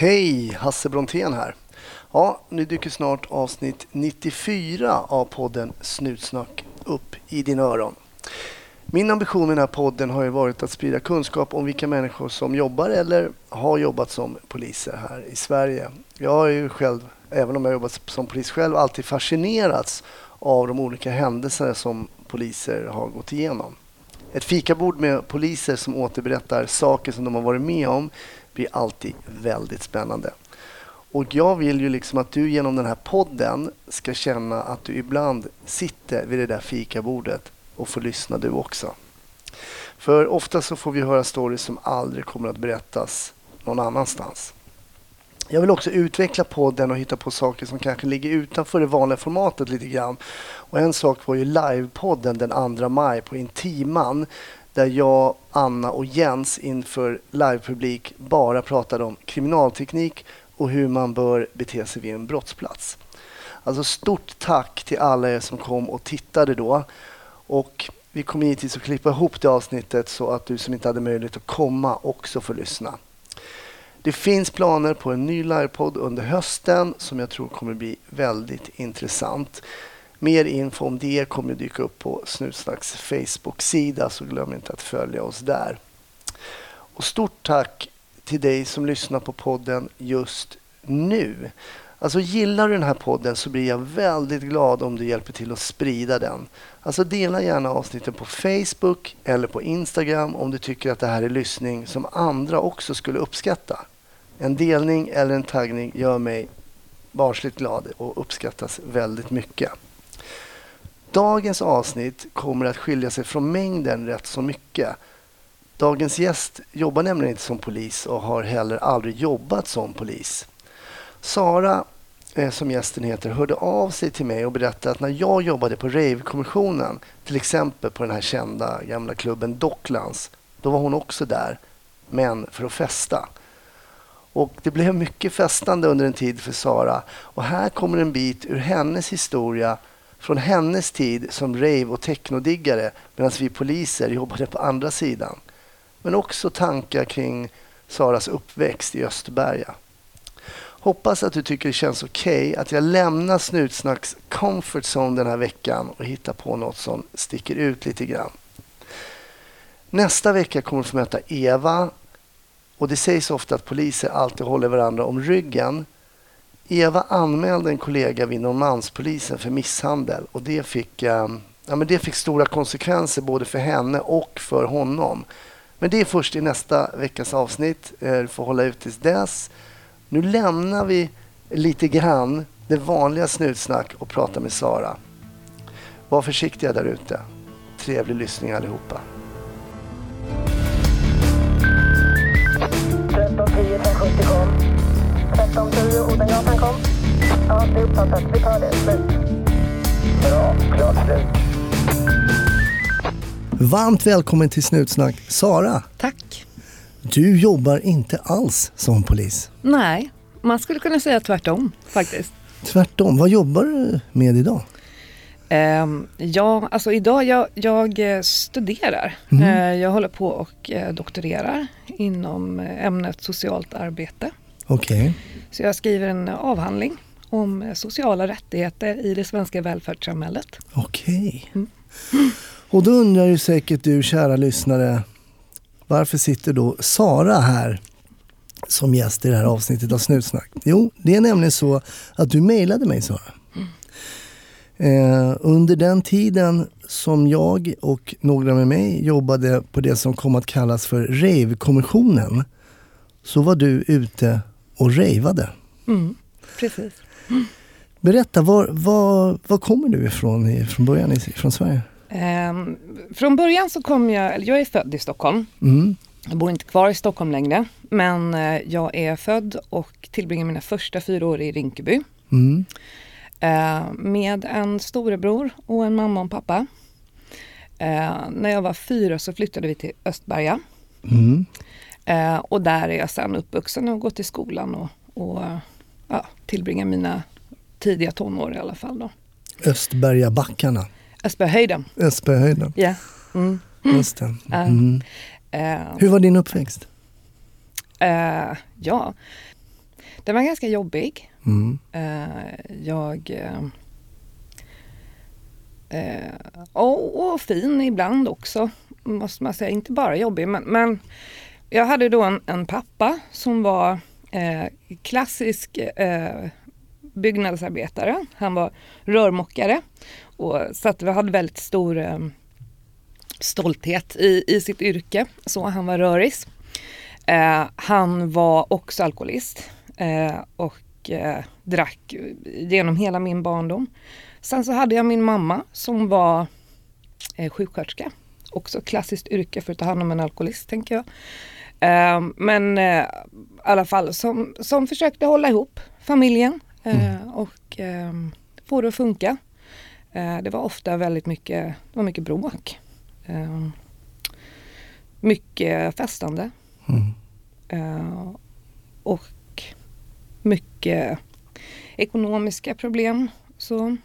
Hej, Hasse Brontén här. Ja, nu dyker snart avsnitt 94 av podden Snutsnack upp i dina öron. Min ambition med den här podden har ju varit att sprida kunskap om vilka människor som jobbar eller har jobbat som poliser här i Sverige. Jag har ju själv, även om jag jobbat som polis själv, alltid fascinerats av de olika händelser som poliser har gått igenom. Ett fikabord med poliser som återberättar saker som de har varit med om blir alltid väldigt spännande. Och jag vill ju liksom att du genom den här podden ska känna att du ibland sitter vid det där fikabordet och får lyssna du också. För ofta så får vi höra stories som aldrig kommer att berättas någon annanstans. Jag vill också utveckla podden och hitta på saker som kanske ligger utanför det vanliga formatet lite grann. Och en sak var ju livepodden den 2 maj på Intiman där jag, Anna och Jens inför livepublik bara pratade om kriminalteknik och hur man bör bete sig vid en brottsplats. Alltså stort tack till alla er som kom och tittade då. Och vi kommer givetvis att klippa ihop det avsnittet så att du som inte hade möjlighet att komma också får lyssna. Det finns planer på en ny livepodd under hösten som jag tror kommer bli väldigt intressant. Mer info om det kommer dyka upp på Snutsnacks Facebook-sida så glöm inte att följa oss där. Och stort tack till dig som lyssnar på podden just nu. Alltså gillar du den här podden så blir jag väldigt glad om du hjälper till att sprida den. Alltså dela gärna avsnitten på Facebook eller på Instagram om du tycker att det här är lyssning som andra också skulle uppskatta. En delning eller en taggning gör mig barnsligt glad och uppskattas väldigt mycket. Dagens avsnitt kommer att skilja sig från mängden rätt så mycket. Dagens gäst jobbar nämligen inte som polis och har heller aldrig jobbat som polis. Sara, eh, som gästen heter, hörde av sig till mig och berättade att när jag jobbade på Rave-kommissionen, till exempel på den här kända gamla klubben Docklands, då var hon också där, men för att festa. Och det blev mycket festande under en tid för Sara. Och här kommer en bit ur hennes historia från hennes tid som rave och technodiggare medan vi poliser jobbade på andra sidan. Men också tankar kring Saras uppväxt i Österberga. Hoppas att du tycker det känns okej okay att jag lämnar Snutsnacks comfort zone den här veckan och hittar på något som sticker ut lite grann. Nästa vecka kommer du få möta Eva och det sägs ofta att poliser alltid håller varandra om ryggen Eva anmälde en kollega vid Norrmalmspolisen för misshandel och det fick, ehm, ja, men det fick stora konsekvenser både för henne och för honom. Men det är först i nästa veckas avsnitt. Eh, du får hålla ut tills dess. Nu lämnar vi lite grann det vanliga snutsnack och pratar med Sara. Var försiktiga där ute. Trevlig lyssning allihopa. 1310 Odengatan kom. Ja, det är uppfattat. Vi tar det. Slut. Bra. Klart slut. Varmt välkommen till Snutsnack, Sara. Tack. Du jobbar inte alls som polis. Nej, man skulle kunna säga tvärtom faktiskt. Tvärtom. Vad jobbar du med idag? Uh, ja, alltså idag jag, jag eh, studerar. Mm. Uh, jag håller på och uh, doktorerar inom ämnet socialt arbete. Okay. Så jag skriver en avhandling om sociala rättigheter i det svenska välfärdssamhället. Okej. Okay. Mm. Och då undrar ju säkert du kära lyssnare, varför sitter då Sara här som gäst i det här avsnittet av Snutsnack? Jo, det är nämligen så att du mejlade mig Sara. Mm. Eh, under den tiden som jag och några med mig jobbade på det som kom att kallas för Rave-kommissionen så var du ute och rejvade. Mm, precis. Mm. Berätta, var, var, var kommer du ifrån från början från Sverige? Um, från början så kom jag, jag är född i Stockholm. Mm. Jag bor inte kvar i Stockholm längre. Men uh, jag är född och tillbringar mina första fyra år i Rinkeby. Mm. Uh, med en storebror och en mamma och en pappa. Uh, när jag var fyra så flyttade vi till Östberga. Mm. Eh, och där är jag sen uppvuxen och gått i skolan och, och ja, tillbringar mina tidiga tonår i alla fall. Då. Östbergabackarna? Östbergahöjden. Östbergahöjden. Ja. Mm. Just det. Mm. Uh, Hur var din uppväxt? Uh, ja, Den var ganska jobbig. Mm. Uh, jag... Och, och, fin ibland också, måste man säga. Inte bara jobbig, men, men jag hade då en, en pappa som var eh, klassisk eh, byggnadsarbetare. Han var rörmokare och så att vi hade väldigt stor eh, stolthet i, i sitt yrke. Så han var röris. Eh, han var också alkoholist eh, och eh, drack genom hela min barndom. Sen så hade jag min mamma som var eh, sjuksköterska. Också klassiskt yrke för att ta hand om en alkoholist tänker jag. Eh, men eh, i alla fall som, som försökte hålla ihop familjen eh, mm. och eh, få det att funka. det var ofta väldigt mycket, det var mycket bråk. mycket festande. Mm. Och mycket ekonomiska problem. Så.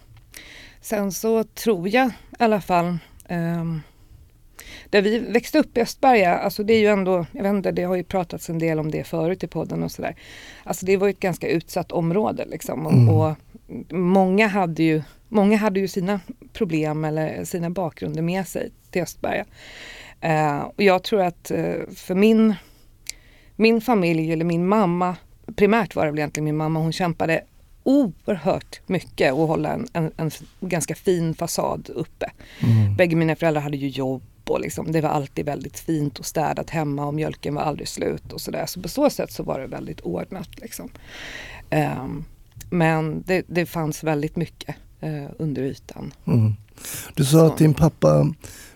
Sen så tror jag i alla fall där vi växte upp i Östberga, alltså det är ju ändå, jag vet inte, det har ju pratats en del om det förut i podden och sådär. Alltså det var ju ett ganska utsatt område liksom och, mm. och, många, hade ju, många hade ju sina problem eller sina bakgrunder med sig till Östberga. Uh, och jag tror att uh, för min min familj eller min mamma, primärt var det väl egentligen min mamma, hon kämpade oerhört mycket att hålla en, en, en ganska fin fasad uppe. Mm. Bägge mina föräldrar hade ju jobb och liksom, det var alltid väldigt fint och städat hemma och mjölken var aldrig slut och sådär. Så på så sätt så var det väldigt ordnat. Liksom. Um, men det, det, fanns väldigt mycket uh, under ytan. Mm. Du sa så. att din pappa,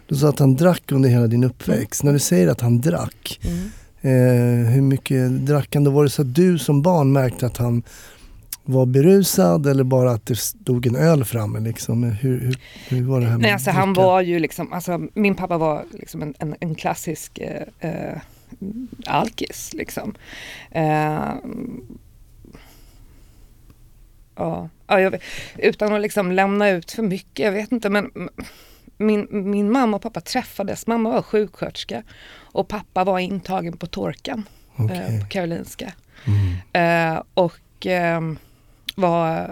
du sa att han drack under hela din uppväxt. Mm. När du säger att han drack, mm. Eh, hur mycket drack han? Då var det så att du som barn märkte att han var berusad eller bara att det stod en öl framme? Liksom? Hur, hur, hur var det här med Nej, alltså, Han var ju liksom, alltså, min pappa var liksom en, en, en klassisk eh, eh, alkis. Liksom. Eh, ja, jag, utan att liksom lämna ut för mycket, jag vet inte men min, min mamma och pappa träffades. Mamma var sjuksköterska och pappa var intagen på Torkan okay. eh, på Karolinska. Mm. Eh, och eh, var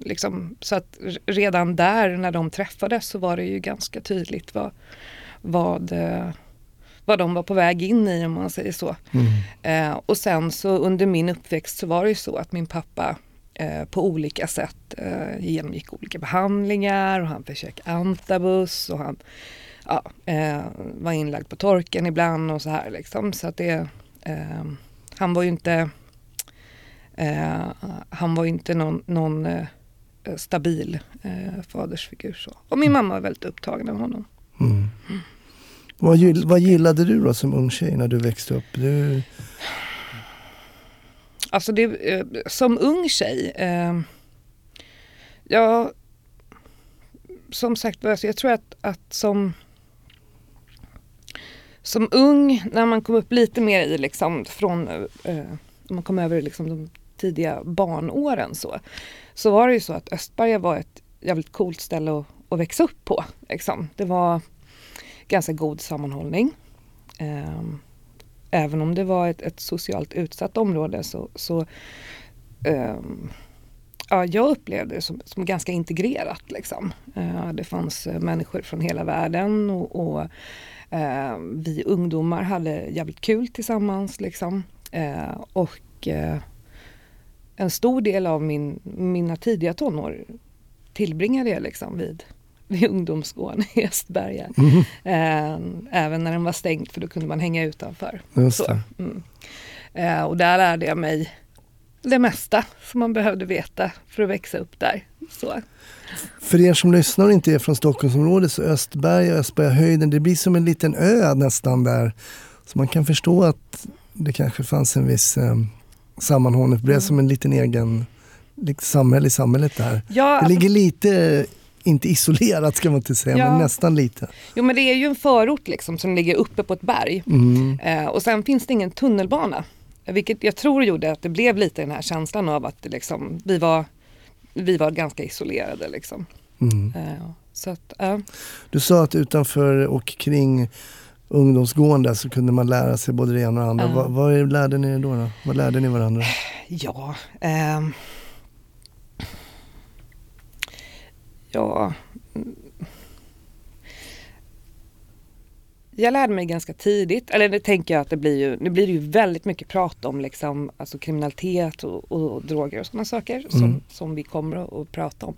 liksom, så att redan där när de träffades så var det ju ganska tydligt vad, vad, eh, vad de var på väg in i om man säger så. Mm. Eh, och sen så under min uppväxt så var det ju så att min pappa Eh, på olika sätt eh, genomgick olika behandlingar och han försökte antabus och han ja, eh, var inlagd på torken ibland och så här liksom. Så att det, eh, han var ju inte eh, han var inte någon, någon eh, stabil fadersfigur så. Och min mamma var väldigt upptagen av honom. Mm. Mm. Vad, vad gillade du då som ung tjej när du växte upp? Du... Alltså det, eh, som ung tjej, eh, ja, som sagt alltså jag tror att, att som som ung, när man kom upp lite mer i liksom från, eh, man kom över liksom de tidiga barnåren så, så var det ju så att Östberga var ett jävligt coolt ställe att, att växa upp på. Liksom. Det var ganska god sammanhållning. Um, även om det var ett, ett socialt utsatt område så, så um, ja, jag upplevde det som, som ganska integrerat. Liksom. Uh, det fanns uh, människor från hela världen och, och uh, vi ungdomar hade jävligt kul tillsammans. Liksom. Eh, och en stor del av min, mina tidiga tonår tillbringade jag liksom vid vid ungdomsgården i Östberga. Mm. Eh, även när den var stängd för då kunde man hänga utanför. Mm. eh, och där lärde jag mig det mesta som man behövde veta för att växa upp där. Så. För er som lyssnar och inte är från Stockholmsområdet så Östberga och Östbergahöjden det blir som en liten ö nästan där. Så man kan förstå att det kanske fanns en viss eh, sammanhållning. Det blev mm. som en liten egen liksom, samhälle i samhället där. Ja, det alltså, ligger lite inte isolerat ska man inte säga, ja. men nästan lite. Jo men det är ju en förort liksom som ligger uppe på ett berg. Mm. Eh, och sen finns det ingen tunnelbana. Vilket jag tror gjorde att det blev lite den här känslan av att liksom, vi, var, vi var ganska isolerade. Liksom. Mm. Eh, så att, eh. Du sa att utanför och kring ungdomsgården där så kunde man lära sig både det ena och det andra. Uh. Vad, vad lärde ni er då, då? Vad lärde ni varandra? Ja, eh, ja Jag lärde mig ganska tidigt, eller det tänker jag att det blir ju, nu blir det ju väldigt mycket prat om liksom, alltså kriminalitet och, och droger och sådana saker mm. som, som vi kommer att, prata om.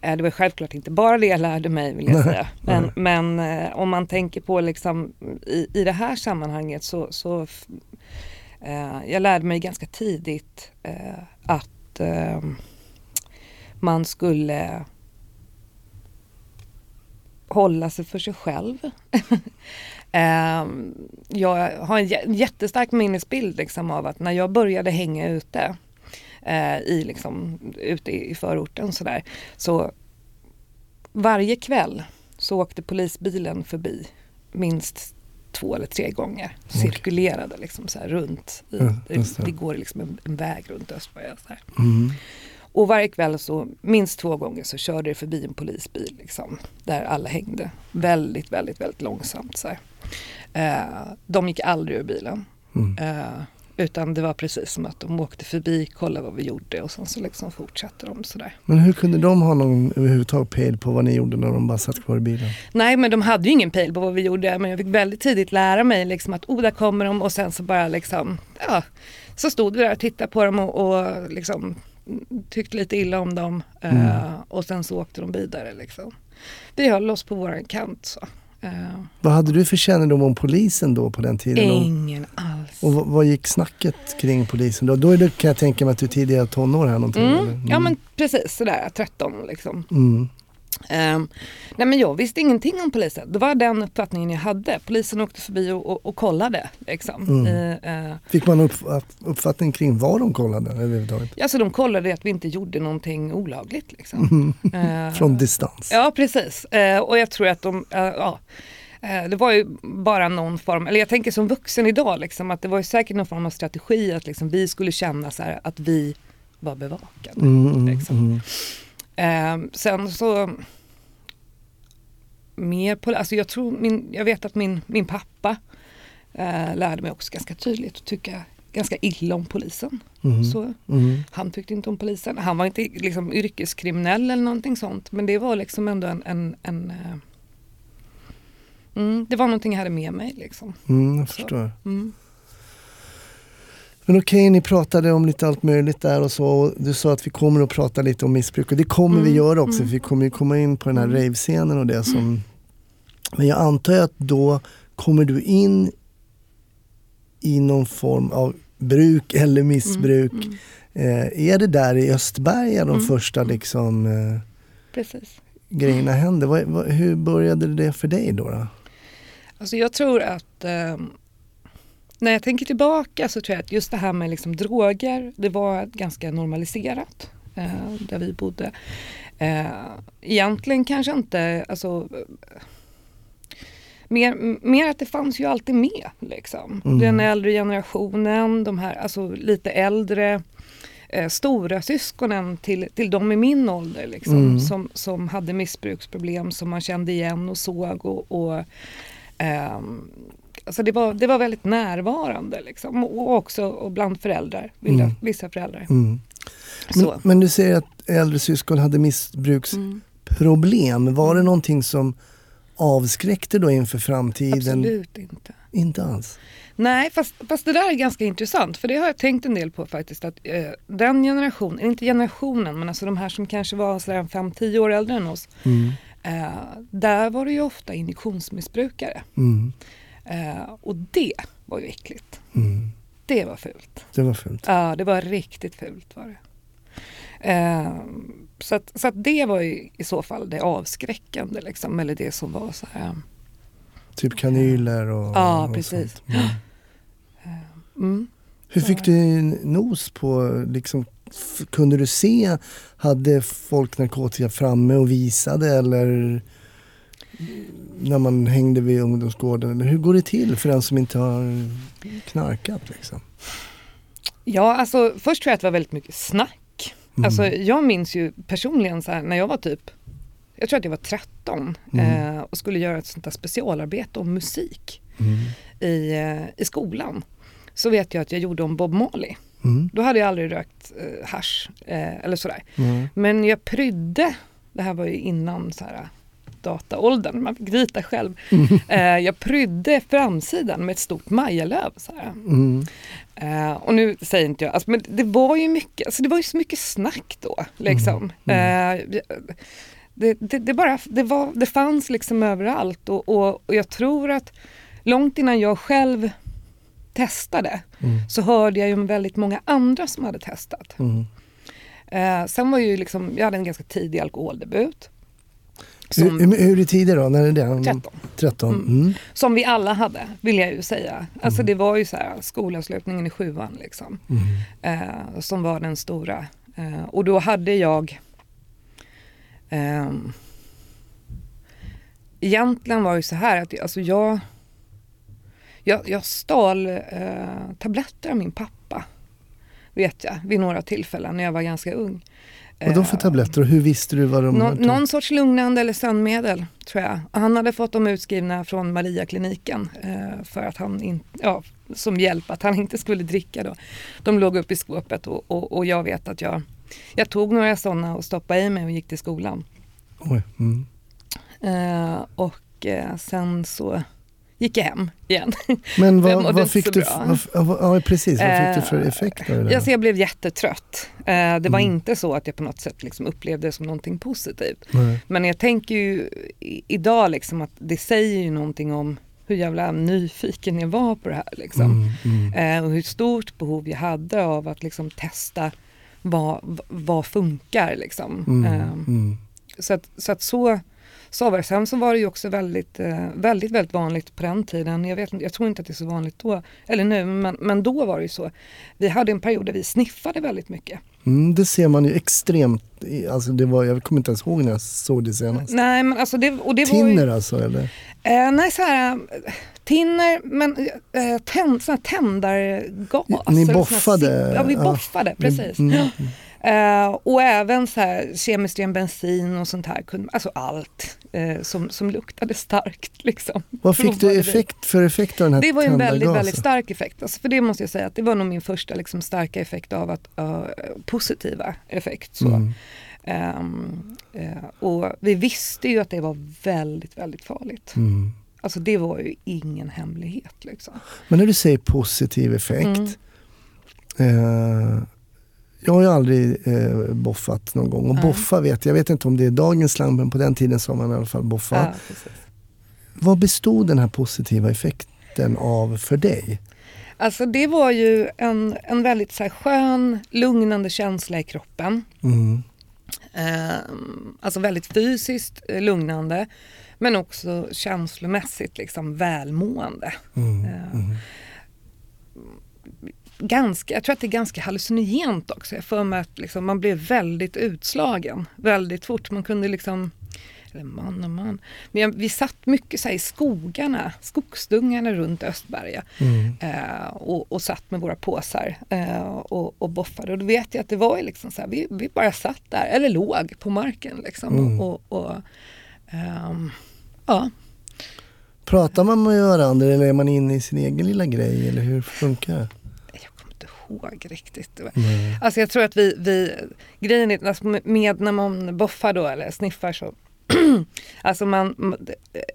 Eh, det var självklart inte bara det jag lärde mig vill jag säga. Men, men eh, om man tänker på liksom i, i det här sammanhanget så, så eh, jag lärde mig ganska tidigt eh, att eh, man skulle hålla sig för sig själv. Ehm, jag har en jättestark minnesbild liksom av att när jag började hänga ute uh, i liksom, ute i förorten sådär. Så varje kväll så åkte polisbilen förbi minst två eller tre gånger. Cirkulerade liksom så runt. I, ja, det. det. går liksom en, en väg runt Östberga. Så mm. Och varje kväll så minst två gånger så körde det förbi en polisbil liksom, där alla hängde väldigt, väldigt, väldigt långsamt. Så eh, de gick aldrig ur bilen. Mm. Eh, utan det var precis som att de åkte förbi, kollade vad vi gjorde och sen så liksom fortsatte de sådär. Men hur kunde de ha någon överhuvudtaget pejl på vad ni gjorde när de bara satt kvar i bilen? Nej men de hade ju ingen pejl på vad vi gjorde men jag fick väldigt tidigt lära mig liksom att oh där kommer de och sen så bara liksom, ja, så stod vi där och tittade på dem och, och liksom tyckte lite illa om dem mm. uh, och sen så åkte de vidare. Liksom. Vi höll oss på våran kant. Så. Uh. Vad hade du för kännedom om polisen då på den tiden? Ingen alls. Och vad, vad gick snacket kring polisen då? Då är det, kan jag tänka mig att du tidigare tonår här någonting? Mm. Mm. Ja men precis sådär 13 liksom. Mm. Um, nej men jag visste ingenting om polisen. Det var den uppfattningen jag hade. Polisen åkte förbi och, och, och kollade. Liksom. Mm. Uh, uh, Fick man upp, uppfattning kring vad de kollade överhuvudtaget? Ja, så de kollade att vi inte gjorde någonting olagligt. Liksom. Uh, Från distans? Ja, precis. och jag tror att de, ja, det var ju bara någon form, eller jag tänker som vuxen idag, liksom, att det var ju säkert någon form av strategi att liksom, vi skulle känna så här, att vi var bevakade. Mm, mm liksom. Eh, sen så mer på, alltså jag tror min, jag vet att min, min pappa eh, lärde mig också ganska tydligt att tycka ganska illa om polisen. Mm. Så, mm. Han tyckte inte om polisen. Han var inte liksom yrkeskriminell eller någonting sånt men det var liksom ändå en, en, en eh, mm, Det var någonting jag hade med mig liksom. Mm, jag förstår. Mm. Men okej, okay, ni pratade om lite allt möjligt där och så. Och du sa att vi kommer att prata lite om missbruk och det kommer mm. vi göra också. Mm. För vi kommer ju komma in på den här mm. rave-scenen och det som... Mm. Men jag antar att då kommer du in i någon form av bruk eller missbruk. Mm. Mm. Eh, är det där i Östberga de första liksom, eh, Precis. grejerna händer? Vad, vad, hur började det för dig då? då? Alltså jag tror att eh, när jag tänker tillbaka så tror jag att just det här med liksom droger, det var ganska normaliserat eh, där vi bodde. Eh, egentligen kanske inte, alltså Mer, mer att det fanns ju alltid med. Liksom. Mm. Den äldre generationen, de här alltså, lite äldre eh, stora syskonen till, till de i min ålder liksom, mm. som, som hade missbruksproblem som man kände igen och såg. och, och eh, Alltså det, var, det var väldigt närvarande liksom. och också bland föräldrar, vissa, mm. vissa föräldrar. Mm. Men, men, du säger att äldre syskon hade missbruksproblem. Mm. Var det någonting som avskräckte då inför framtiden? Absolut inte. Inte alls? Nej, fast, fast det där är ganska intressant för det har jag tänkt en del på faktiskt. Att eh, den generationen, inte generationen men alltså de här som kanske var 5-10 år äldre än oss. Mm. Eh, där var det ju ofta injektionsmissbrukare. Mm. Uh, och det var ju äckligt. Mm. Det var fult. Det var fult? Ja, det var riktigt fult var det. Uh, så att, så att det var ju i så fall det avskräckande liksom, eller det som var så här. Typ kanyler och Ja, och precis. Mm. Mm. Hur fick du nos på, liksom, kunde du se, hade folk narkotika framme och visade eller när man hängde vid ungdomsgården? Hur går det till för den som inte har knarkat? Liksom? Ja, alltså först tror jag att det var väldigt mycket snack. Mm. Alltså, jag minns ju personligen så här, när jag var typ jag tror att jag var 13 mm. eh, och skulle göra ett sånt där specialarbete om musik mm. i, eh, i skolan. Så vet jag att jag gjorde om Bob Marley. Mm. Då hade jag aldrig rökt eh, hash eh, eller sådär. Men jag prydde, det här var ju innan så här, dataåldern, man fick rita själv. Mm. Eh, jag prydde framsidan med ett stort majalöv. Så mm. eh, och nu säger inte jag, alltså, men det var ju mycket, alltså, det var ju så mycket snack då. Liksom. Mm. Eh, det, det, det, bara, det, var, det fanns liksom överallt och, och, och jag tror att långt innan jag själv testade mm. så hörde jag ju om väldigt många andra som hade testat. Mm. Eh, sen var ju liksom, jag hade en ganska tidig alkoholdebut. Som, hur, hur är tider då? När är det? 13. 13. Mm. Mm. Som vi alla hade, vill jag ju säga. Alltså mm. det var ju så här skolavslutningen i sjuan liksom. Mm. Eh, som var den stora. Eh, och då hade jag eh, Egentligen var det så här att alltså jag, jag, jag stal eh, tabletter av min pappa. Vet jag, vid några tillfällen när jag var ganska ung. Vad då för eh, tabletter och hur visste du vad de Nå Någon sorts lugnande eller sömnmedel tror jag. Han hade fått dem utskrivna från Mariakliniken eh, för att han in, ja, som hjälp att han inte skulle dricka då. De låg uppe i skåpet och, och, och jag vet att jag, jag tog några sådana och stoppade i mig och gick till skolan. Oj, mm. eh, och eh, sen så gick jag hem igen. Men vad, vad fick du, vad, ja, precis, vad fick du för eh, effekt? Av det alltså jag blev jättetrött. Eh, det var mm. inte så att jag på något sätt liksom upplevde det som någonting positivt. Nej. Men jag tänker ju idag liksom att det säger ju någonting om hur jävla nyfiken jag var på det här. Liksom. Mm, mm. och hur stort behov jag hade av att liksom testa vad, vad funkar. Liksom. Mm, mm. så, att, så att så Sovershem så var det ju också väldigt, eh, väldigt, väldigt vanligt på den tiden. Jag, vet, jag tror inte att det är så vanligt då, eller nu, men, men då var det ju så. Vi hade en period där vi sniffade väldigt mycket. Mm, det ser man ju extremt, alltså det var, jag kommer inte ens ihåg när jag såg det senast. Nej, men alltså det, och det Tinner var ju, alltså eller? Eh, nej, så här, tinner, men eh, tänd, såna tändargas. Ni boffade? Ja, vi boffade, ja. precis. Mm, mm. Uh, och även så här kemiskt ren bensin och sånt här. Alltså allt uh, som, som luktade starkt. Liksom. Vad fick du effekt för effekt av den här Det var en väldigt, väldigt stark effekt. Alltså för det måste jag säga att det var nog min första liksom, starka effekt av att, uh, positiva effekt. Så. Mm. Um, och vi visste ju att det var väldigt, väldigt farligt. Mm. Alltså det var ju ingen hemlighet. Liksom. Men när du säger positiv effekt. Mm jag har ju aldrig eh, boffat någon gång. Och mm. boffa vet jag, vet inte om det är dagens slang men på den tiden sa man i alla fall boffa. Ja, Vad bestod den här positiva effekten av för dig? Alltså det var ju en, en väldigt så här, skön, lugnande känsla i kroppen. Mm. Eh, alltså väldigt fysiskt eh, lugnande men också känslomässigt liksom välmående. Mm. Eh, ganska, jag tror att det är ganska hallucinogent också. Jag för mig att liksom, man blev väldigt utslagen väldigt fort. Man kunde liksom, eller man och man. Men jag, vi satt mycket så i skogarna, skogsdungarna runt Östberga mm. eh, och, och satt med våra påsar eh, och, och boffade. Och då vet jag att det var liksom så här, vi, vi bara satt där, eller låg på marken liksom. Mm. Och, och um, ja. Pratar man med varandra eller är man inne i sin egen lilla grej eller hur funkar det? Ihåg riktigt. Mm. Alltså jag tror att vi, vi grejen är alltså med när man boffar då eller sniffar så alltså man,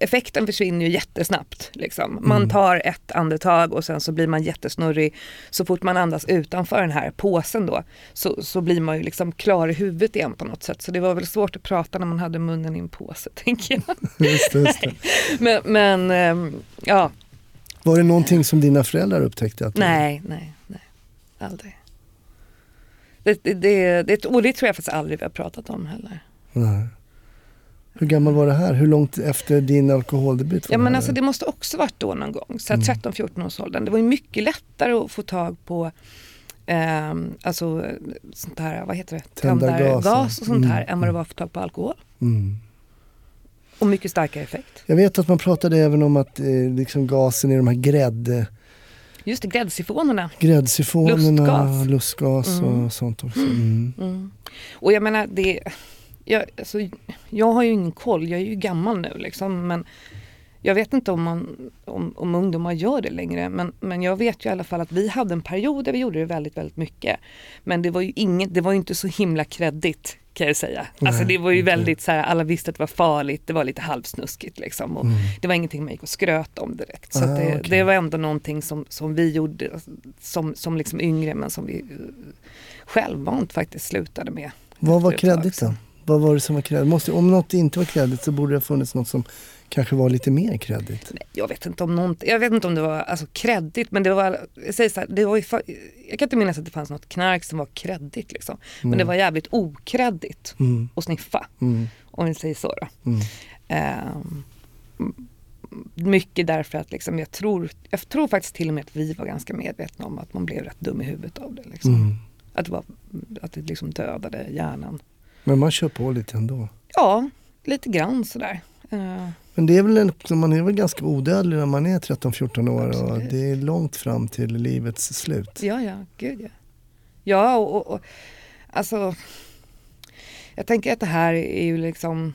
effekten försvinner ju jättesnabbt. Liksom. Man mm. tar ett andetag och sen så blir man jättesnurrig. Så fort man andas utanför den här påsen då så, så blir man ju liksom klar i huvudet igen på något sätt. Så det var väl svårt att prata när man hade munnen i en påse tänker jag. Just, just men, men ähm, ja. Var det någonting som dina föräldrar upptäckte? Att nej, nej. Aldrig. Det, det, det, det, och det tror jag faktiskt aldrig vi har pratat om heller. Nej. Hur gammal var det här? Hur långt efter din alkoholdebut? Ja, men alltså, det måste också varit då någon gång, så mm. 13-14 års åldern. Det var ju mycket lättare att få tag på eh, alltså, sånt här, vad heter det? Tändargas och sånt här mm. än vad det var att få tag på alkohol. Mm. Och mycket starkare effekt. Jag vet att man pratade även om att eh, liksom gasen i de här grädde Just det, gräddsifonerna. Gräddsifonerna, lustgas, lustgas mm. och sånt också. Mm. Mm. Och jag menar, det, jag, alltså, jag har ju ingen koll, jag är ju gammal nu liksom. Men jag vet inte om, man, om, om ungdomar gör det längre. Men, men jag vet ju i alla fall att vi hade en period där vi gjorde det väldigt, väldigt mycket. Men det var ju inget, det var ju inte så himla kreddigt kan jag säga. Alltså det var ju väldigt så här, alla visste att det var farligt, det var lite halvsnuskigt liksom. Och mm. Det var ingenting man gick och skröt om direkt. Så ah, det, okay. det, var ändå någonting som, som vi gjorde som, som liksom yngre men som vi uh, självmant faktiskt slutade med. Vad var kreddigt då? Vad var det som var kreddigt? om något inte var kreddigt så borde det ha funnits något som kanske var lite mer kreddigt? Jag vet inte om, något, jag vet inte om det var alltså, kreddigt men det var, jag, säger så här, det var jag kan inte minnas att det fanns något knark som var kreddigt liksom. Men mm. det var jävligt okreddigt mm. att sniffa. Mm. Om vi säger så då. Um, mycket därför att liksom, jag, tror, jag tror faktiskt till och med att vi var ganska medvetna om att man blev rätt dum i huvudet av det. Liksom. Mm. Att det, var, att det liksom dödade hjärnan. Men man kör på lite ändå? Ja, lite grann sådär. Men det är väl en, man är väl ganska odödlig när man är 13-14 år Absolut. och det är långt fram till livets slut. Ja, ja, gud ja. Ja, och, och, och alltså jag tänker att det här är ju liksom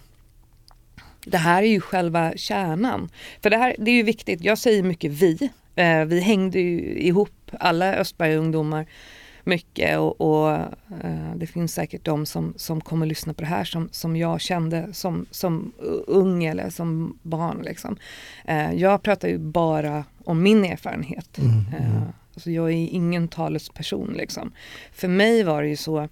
det här är ju själva kärnan. För det här det är ju viktigt, jag säger mycket vi. Eh, vi hängde ju ihop, alla Östberga-ungdomar mycket och, och uh, det finns säkert de som, som kommer lyssna på det här som, som jag kände som, som ung eller som barn. Liksom. Uh, jag pratar ju bara om min erfarenhet. Mm, uh, alltså jag är ingen talesperson. Liksom. För mig var det ju så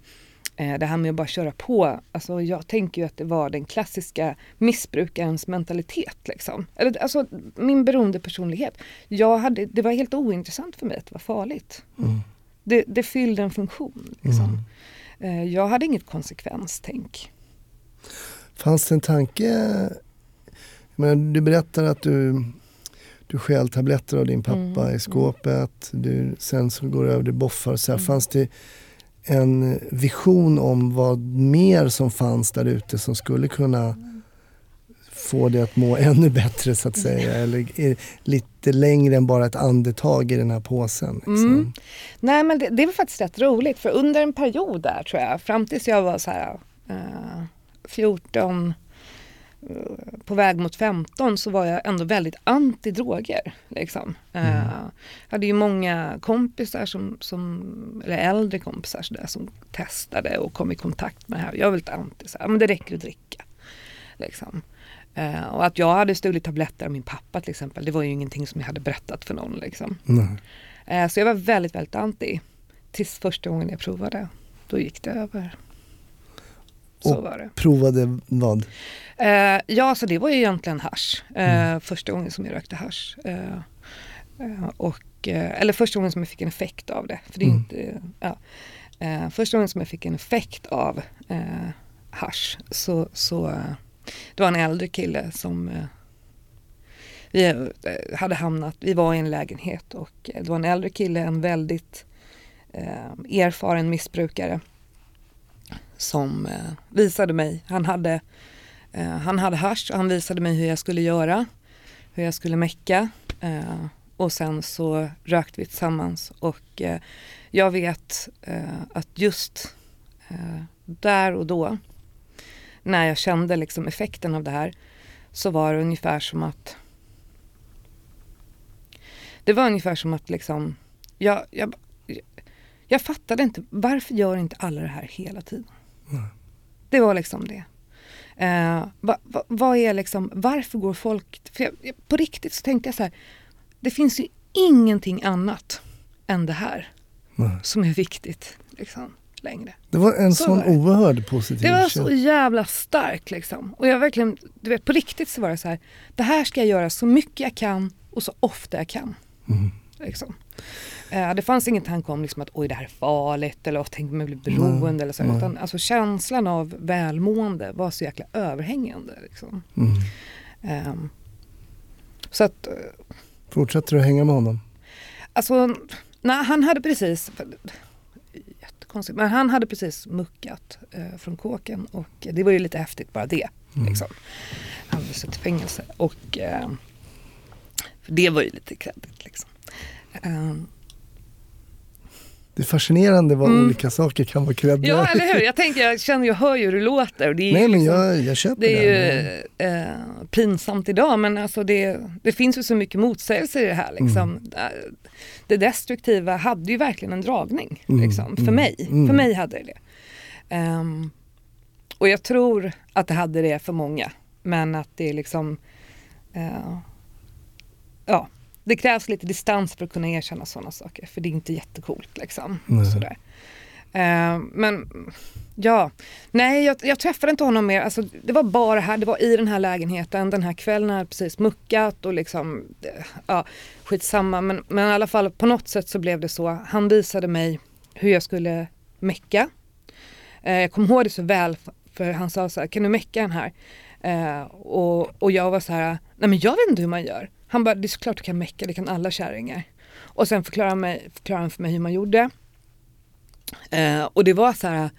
det här med att bara köra på, alltså jag tänker ju att det var den klassiska missbrukarens mentalitet. Liksom. Eller, alltså min beroende personlighet. Jag hade, det var helt ointressant för mig att det var farligt. Mm det, det fyllde en funktion. Liksom. Mm. Eh, jag hade inget konsekvenstänk. Fanns det en tanke, men du berättar att du, du stjäl tabletter av din pappa mm. i skåpet, du, sen så går du över till boffar. Så här, mm. Fanns det en vision om vad mer som fanns där ute som skulle kunna få dig att må ännu bättre så att säga? Eller lite längre än bara ett andetag i den här påsen? Liksom? Mm. Nej men det, det var faktiskt rätt roligt för under en period där tror jag, fram tills jag var så här uh, 14 uh, på väg mot 15 så var jag ändå väldigt anti droger. Liksom. Uh, mm. Jag hade ju många kompisar som, som eller äldre kompisar så där, som testade och kom i kontakt med det här. Jag var väldigt anti, så här, men det räcker att dricka. Liksom. Uh, och att jag hade stulit tabletter av min pappa till exempel, det var ju ingenting som jag hade berättat för någon. Liksom. Uh, så jag var väldigt, väldigt anti. Tills första gången jag provade. Då gick det över. Så och var det. provade vad? Uh, ja, så det var ju egentligen hash. Mm. Första gången som jag rökte hash. och, eller första gången som jag fick en effekt av det. För det är mm. inte, ja. första gången som jag fick en effekt av hash så, så det var en äldre kille som eh, vi eh, hade hamnat, vi var i en lägenhet och eh, det var en äldre kille, en väldigt eh, erfaren missbrukare som eh, visade mig, han hade, eh, han hade hasch och han visade mig hur jag skulle göra, hur jag skulle mecka eh, och sen så rökte vi tillsammans och eh, jag vet att just där och då när jag kände liksom effekten av det här så var det ungefär som att det var ungefär som att liksom jag, jag, jag fattade inte varför gör inte alla det här hela tiden? Mm. Det var liksom det. Uh, va, va, vad är liksom, varför går folk... Jag, på riktigt så tänkte jag så här, det finns ju ingenting annat än det här mm. som är viktigt. Liksom längre. Det var en så sån oerhörd positiv Det var så jävla starkt liksom. Och jag verkligen, du vet på riktigt så var det så här, det här ska jag göra så mycket jag kan och så ofta jag kan. Mm. Liksom. Eh, det fanns ingen tanke om liksom att oj det här är farligt eller tänk om jag blir beroende mm. eller så. Utan alltså, känslan av välmående var så jäkla överhängande. Liksom. Mm. Eh, så att... Eh, Fortsatte du hänga med honom? Alltså, nej, han hade precis jättekonstigt. Men han hade precis muckat eh, från kåken och det var ju lite häftigt bara det. Mm. Liksom. Han hade suttit i fängelse och eh, det var ju lite kreddigt liksom. Eh, det är fascinerande vad mm. olika saker kan vara kreddiga. Ja, eller hur? Jag tänker, jag känner, jag hör ju hur det låter. Det är Nej, men liksom, jag, jag köper det. är ju eh, pinsamt idag, men alltså det, det finns ju så mycket motsägelser i det här. Liksom. Mm. Det destruktiva hade ju verkligen en dragning, mm. liksom, för mm. mig. Mm. För mig hade det det. Um, och jag tror att det hade det för många, men att det är liksom uh, ja, det krävs lite distans för att kunna erkänna sådana saker, för det är inte jättecoolt. Liksom. Sådär. Uh, men ja, nej jag, jag, träffade inte honom mer. Alltså, det var bara här, det var i den här lägenheten den här kvällen. Jag precis muckat och liksom, ja, skitsamma. Men, men i alla fall på något sätt så blev det så. Han visade mig hur jag skulle mecka. Uh, jag kommer ihåg det så väl för han sa så här, kan du mecka den här? Uh, och, och jag var så här, nej men jag vet inte hur man gör. Han bara, det är såklart du kan mecka, det kan alla kärringar. Och sen förklarade han, mig, förklarade han för mig hur man gjorde. Eh, och det var så här,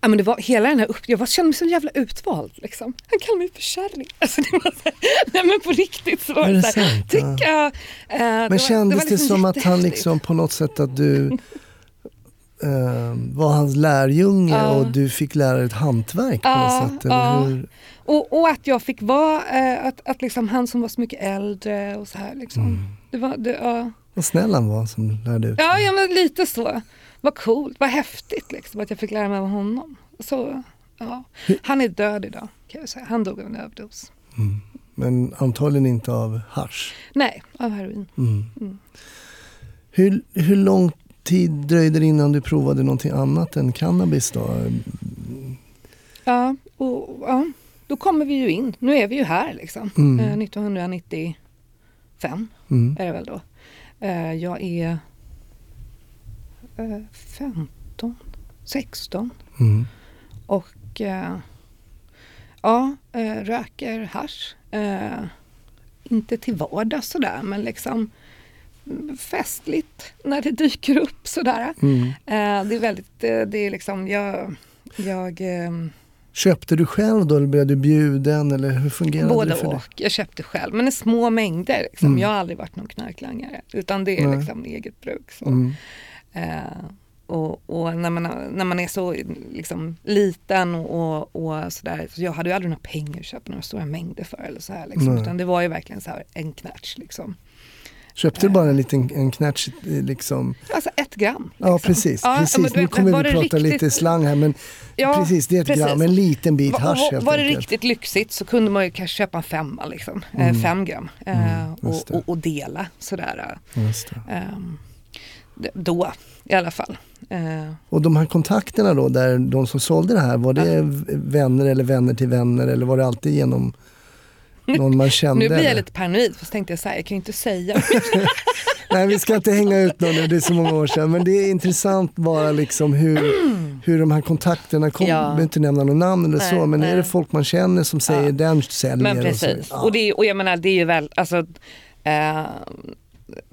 ja men det var hela den här upp, jag var, kände mig så jävla utvald liksom. Han kallade mig för kärring. Alltså det var här, nej men på riktigt så var det, så här, tycka. Eh, men det kändes det, liksom det som att han liksom på något sätt att du eh, var hans lärjunge uh. och du fick lära dig ett hantverk på något sätt? Eller hur? Och, och, att jag fick vara, eh, att, att liksom han som var så mycket äldre och så här liksom. Mm. Det var, det, ja. Vad snäll han var som lärde ut Ja, ja men lite så. Vad coolt, vad häftigt liksom att jag fick lära mig av honom. Så, ja. Han är död idag kan jag säga. Han dog av en överdos. Mm. Men antagligen inte av hash. Nej, av heroin. Mm. Mm. Hur, hur lång tid dröjde det innan du provade någonting annat än cannabis då? Ja, och, ja då kommer vi ju in. Nu är vi ju här liksom. Mm. Eh, 1995 mm. är det väl då. Eh, jag är eh, 15, 16 mm. och eh, ja, eh, röker hash. Eh, inte till vardags sådär men liksom festligt när det dyker upp sådär. Mm. det är väldigt, det är liksom, jag, jag Köpte du själv då eller blev du bjuden eller hur fungerade Både det för och. dig? Jag köpte själv men i små mängder. Liksom. Mm. Jag har aldrig varit någon knarklangare utan det är Nej. liksom eget bruk. Så. Mm. Uh, och, och, när, man, när man är så liksom, liten och, och sådär, så jag hade ju aldrig några pengar att köpa några stora mängder för eller så här, liksom, utan det var ju verkligen så här en knatch liksom. Köpte du bara en liten en knatch? Liksom? Alltså ett gram. Liksom. Ja precis, ja, precis. nu kommer vi prata riktigt... lite slang här men ja, precis det är ett precis. gram, en liten bit hasch helt Var det riktigt lyxigt så kunde man ju kanske köpa en femma liksom, eh, mm. fem gram eh, mm, och, och, och, dela sådär. Um, då i alla fall. Och de här kontakterna då, där de som sålde det här, var det uh. vänner eller vänner till vänner eller var det alltid genom någon man kände? nu blir jag lite paranoid för så tänkte jag så här, jag kan ju inte säga. Nej vi ska inte hänga ut någon nu, det är så många år sedan. Men det är intressant bara liksom hur, hur de här kontakterna kommer. Ja. Jag behöver inte nämna något namn eller nej, så men nej. är det folk man känner som säger ja. den säljer? Men precis, och, så, ja. och, det, och jag menar det är ju väl, alltså eh,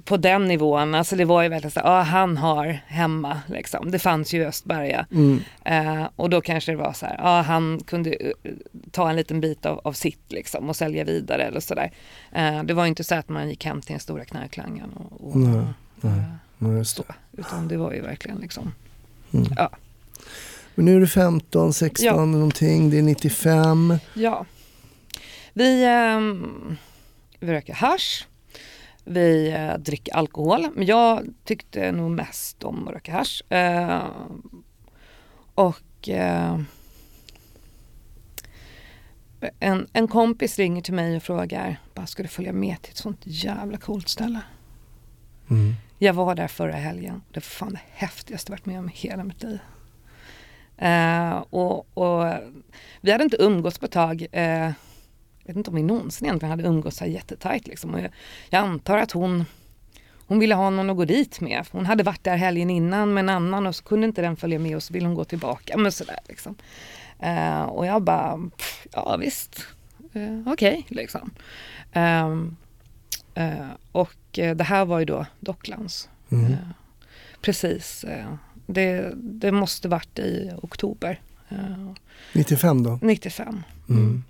på den nivån, alltså det var ju verkligen så ja ah, han har hemma liksom. Det fanns ju i Östberga. Mm. Eh, och då kanske det var så här, ja ah, han kunde uh, ta en liten bit av, av sitt liksom och sälja vidare eller sådär. Eh, det var inte så att man gick hem till den stora knarklangaren och, och nej, nej, nej, så. Utan det var ju verkligen liksom, mm. ja. Men nu är du 15, 16 ja. någonting, det är 95. Ja. Vi, um, vi röker hash. Vi eh, dricker alkohol, men jag tyckte nog mest om att röka hasch. Eh, och eh, en, en kompis ringer till mig och frågar, bara ska du följa med till ett sånt jävla coolt ställe? Mm. Jag var där förra helgen. Det var fan det häftigaste jag varit med om i hela mitt liv. Uh, och, och, vi hade inte umgåtts på ett tag. Uh, jag vet inte om vi någonsin egentligen hade umgåtts så här jättetajt liksom. Och jag, jag, antar att hon, hon ville ha någon att gå dit med. Hon hade varit där helgen innan med en annan och så kunde inte den följa med och så ville hon gå tillbaka. Men sådär liksom. Uh, och jag bara, pff, ja visst, uh, okej okay, liksom. Um, uh, och det här var ju då Docklands. Mm. precis, det, det måste varit i oktober. 95 då? 95. Mm.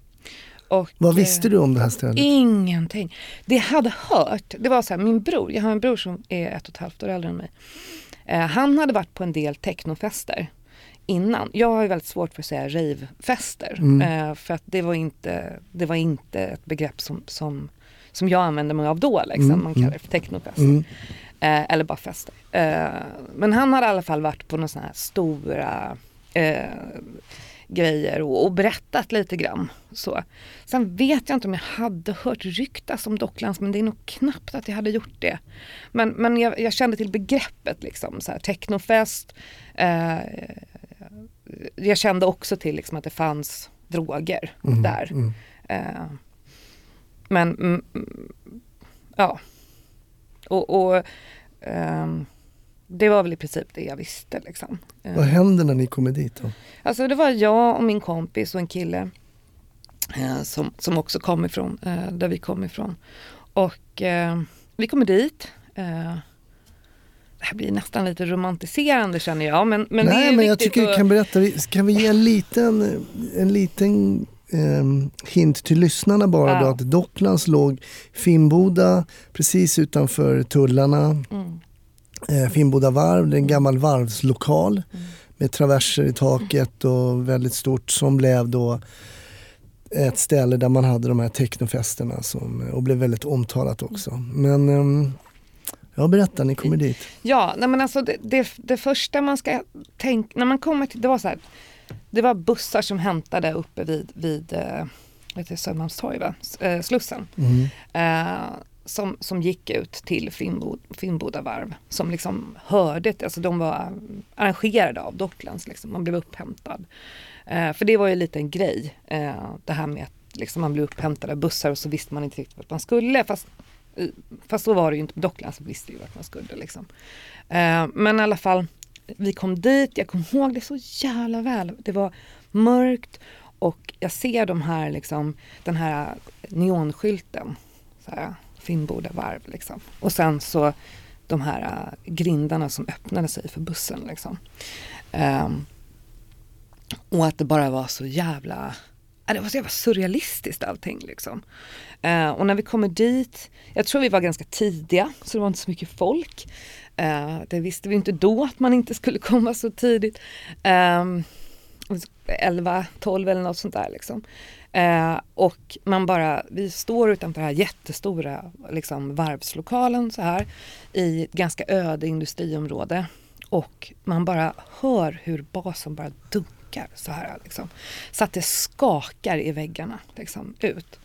Och, Vad visste du om det här stället? Ingenting. Det jag hade hört, det var så här, min bror, jag har en bror som är ett och ett halvt år äldre än mig. Eh, han hade varit på en del technofester innan. Jag har ju väldigt svårt för att säga ravefester. Mm. Eh, för att det var, inte, det var inte ett begrepp som, som, som jag använde mig av då. Liksom. Mm. Man kallar det för technofester. Mm. Eh, eller bara fester. Eh, men han hade i alla fall varit på några sådana här stora eh, grejer och, och, berättat lite grann. Så. Sen vet jag inte om jag hade hört ryktas om Docklands men det är nog knappt att jag hade gjort det. Men, men jag, jag kände till begreppet liksom, så här, technofest. Eh, jag kände också till liksom, att det fanns droger mm, där. Mm. Eh, men mm, ja. Och, och um, det var väl i princip det jag visste. Liksom. Vad hände när ni kommer dit då? Alltså det var jag och min kompis och en kille eh, som, som också kom ifrån eh, där vi kom ifrån. Och eh, vi kommer dit. Eh, det här blir nästan lite romantiserande känner jag. Men, men Nej, det är men jag tycker vi kan berätta. Kan vi ge en liten, en liten eh, hint till lyssnarna bara ja. då att Docklands låg Finnboda precis utanför tullarna. Mm. Eh, Finnboda varv, det är en gammal varvslokal mm. med traverser i taket och väldigt stort som blev då ett ställe där man hade de här technofesterna som, och blev väldigt omtalat också. Men um, Ja, berätta, ni kommer dit. Ja, nej men alltså det, det, det första man ska tänka, när man kommer till, det var så här, det var bussar som hämtade uppe vid, vid äh, Södermalmstorg, va? Äh, Slussen. Mm. Äh, som, som gick ut till Finnbo, Finnboda varv. Som liksom hörde, alltså de var arrangerade av Docklands, liksom. man blev upphämtad. Eh, för det var ju lite en grej, eh, det här med att liksom, man blev upphämtad av bussar och så visste man inte riktigt vart man skulle. Fast, eh, fast så var det ju inte, Docklands visste ju vart man skulle. Liksom. Eh, men i alla fall, vi kom dit, jag kommer ihåg det så jävla väl. Det var mörkt och jag ser de här, liksom, den här neonskylten. Så här, Finnboda varv. Liksom. Och sen så de här uh, grindarna som öppnade sig för bussen. Liksom. Um, och att det bara var så jävla äh, det var så jävla surrealistiskt allting. Liksom. Uh, och när vi kommer dit, jag tror vi var ganska tidiga så det var inte så mycket folk. Uh, det visste vi inte då att man inte skulle komma så tidigt. Um, 11, 12 eller något sånt där. Liksom. Eh, och man bara, vi står utanför den här jättestora liksom, varvslokalen så här i ett ganska öde industriområde och man bara hör hur basen bara dunkar så här liksom. Så att det skakar i väggarna liksom, ut.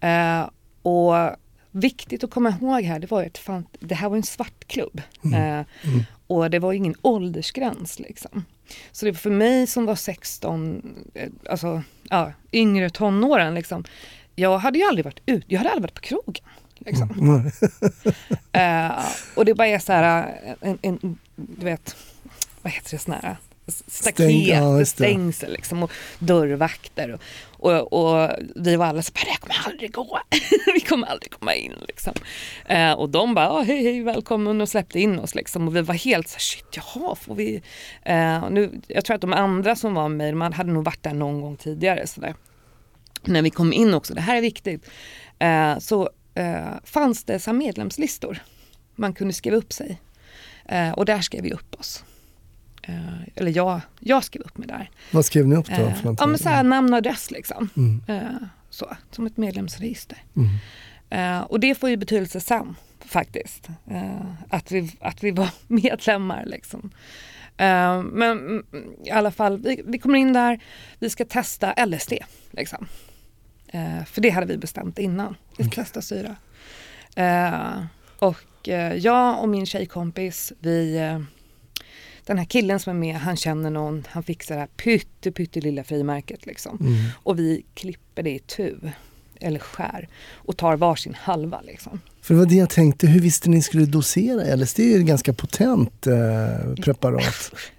Eh, och viktigt att komma ihåg här, det var att fan, det här var en svartklubb. Mm. Eh, mm. Och det var ingen åldersgräns liksom. Så det var för mig som var 16, eh, alltså ja, yngre tonåren liksom. Jag hade ju aldrig varit ut, jag hade aldrig varit på krogen. Liksom. Mm. uh, och det bara är så här, en, en, du vet, vad heter det, sån här staket, ja, stängsel liksom, och dörrvakter. Och, och, och, vi var alla så bara, det kommer aldrig gå. vi kommer aldrig komma in. Liksom. Eh, och de bara, hej hej välkommen och släppte in oss. Liksom. Och vi var helt så shit jaha, får vi? Eh, nu, jag tror att de andra som var med de hade nog varit där någon gång tidigare. Så där. När vi kom in också, det här är viktigt, eh, så eh, fanns det så medlemslistor. Man kunde skriva upp sig. Eh, och där skrev vi upp oss. Eh, eller jag, jag skrev upp mig där. Vad skrev ni upp då? Eh, ja, men så här, namn och adress liksom. Mm. Eh, så, som ett medlemsregister. Mm. Och det får ju betydelse sen faktiskt. Att, vi, att vi var medlemmar liksom. Men mm, i alla fall, vi, vi, kommer in där, vi ska testa LSD. Liksom. för det hade vi bestämt innan. Vi ska okay. testa syra. och jag och min tjejkompis, vi den här killen som är med, han känner någon, han fixar det här pytte, lilla frimärket liksom. Mm. Och vi klipper det i tu, eller skär, och tar varsin halva liksom. För det var det jag tänkte, hur visste ni skulle dosera LSD? Det är ju ett ganska potent eh, preparat.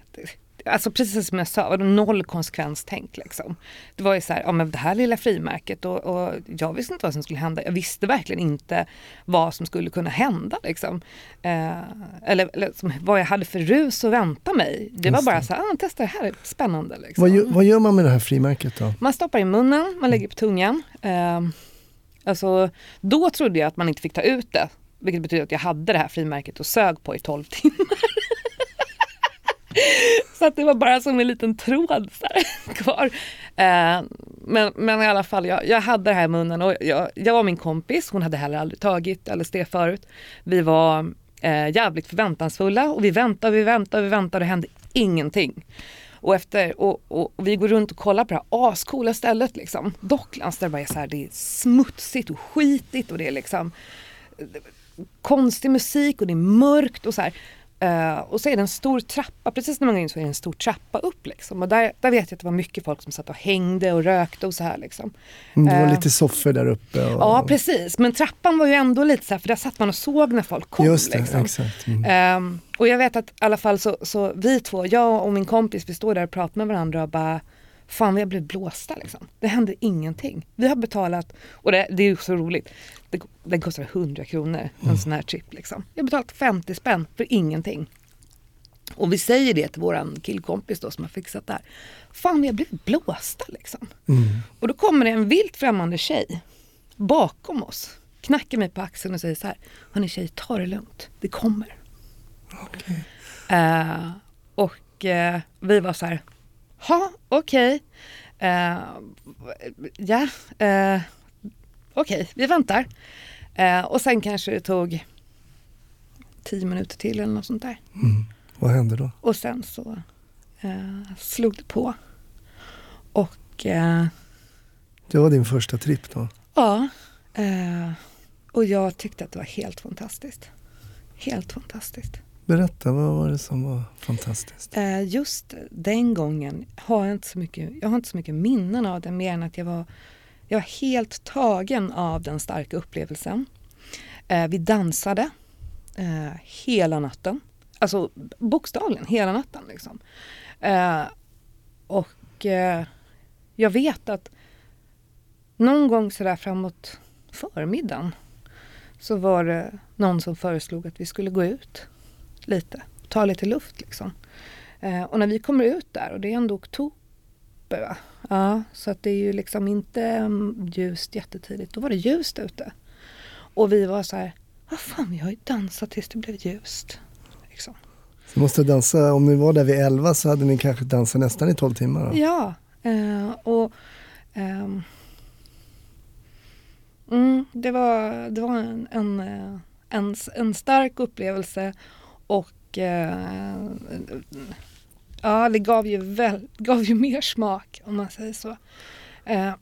alltså precis som jag sa, noll konsekvenstänk liksom. Det var ju så här, ja men det här lilla frimärket och, och, jag visste inte vad som skulle hända. Jag visste verkligen inte vad som skulle kunna hända liksom. Eh, eller, eller vad jag hade för rus att vänta mig. Det var bara så här, ah, testa det här, är spännande. Liksom. Vad, gör, vad gör man med det här frimärket då? Man stoppar i munnen, man lägger på tungan. Eh, alltså, då trodde jag att man inte fick ta ut det. Vilket betyder att jag hade det här frimärket och sög på i 12 timmar så att det var bara som en liten tråd så här, kvar. Eh, men, men i alla fall, jag, jag hade det här i munnen och jag, jag var min kompis, hon hade heller aldrig tagit LSD förut. Vi var eh, jävligt förväntansfulla och vi väntade, vi väntade, vi väntade och det hände ingenting. Och, efter, och, och, och, vi går runt och kollar på det här ascoola stället liksom. Docklands där det bara är så här, det är smutsigt och skitigt och det är liksom eh, konstig musik och det är mörkt och så här. Uh, och så är det en stor trappa, precis när man går in så är det en stor trappa upp liksom. Och där, där vet jag att det var mycket folk som satt och hängde och rökte och så här liksom. Mm, det var uh, lite soffor där uppe. Och... Ja precis, men trappan var ju ändå lite så här, för där satt man och såg när folk kom. Just det, liksom. exakt. Mm. Um, och jag vet att i alla fall så, så vi två, jag och min kompis, vi står där och pratar med varandra och bara Fan vi har blivit blåsta liksom. Det händer ingenting. Vi har betalat, och det, det är ju så roligt, det, den kostar 100 kronor en mm. sån här trip liksom. Vi har betalat 50 spänn för ingenting. Och vi säger det till våran killkompis då som har fixat det här. Fan vi har blivit blåsta liksom. Mm. Och då kommer det en vilt främmande tjej bakom oss. Knackar mig på axeln och säger så här. Hörni tjej, ta det lugnt. Det kommer. Okay. Uh, eh, och uh, vi var så här. Ha, okej. Okay. Uh, ja, uh, okej, okay, vi väntar. Uh, och sen kanske det tog tio minuter till eller något sånt där. Mm. Vad hände då? Och sen så slog det på. Och... det var din första tripp då? Ja. och jag tyckte att det var helt fantastiskt. Helt fantastiskt. Berätta, vad var det som var fantastiskt? Eh, just den gången har jag inte så mycket, jag har inte så mycket minnen av det mer än att jag var, jag var helt tagen av den starka upplevelsen. Eh, vi dansade eh, hela natten. Alltså bokstavligen hela natten. Liksom. och jag vet att någon gång sådär framåt förmiddagen så var det någon som föreslog att vi skulle gå ut lite, ta lite luft liksom. Eh, och när vi kommer ut där, och det är ändå oktober va? Ja, så att det är ju liksom inte mm, ljust jättetidigt. Då var det ljust ute. Och vi var så här, vad fan vi har ju dansat tills det blev ljust. Liksom. Så måste dansa, om ni var där vid 11 så hade ni kanske dansat nästan i 12 timmar? Då? Ja, eh, och eh, mm, det var, det var en, en, eh, en, en stark upplevelse och eh, ja, det gav ju, väl, gav ju mer smak om man säger så. Eh,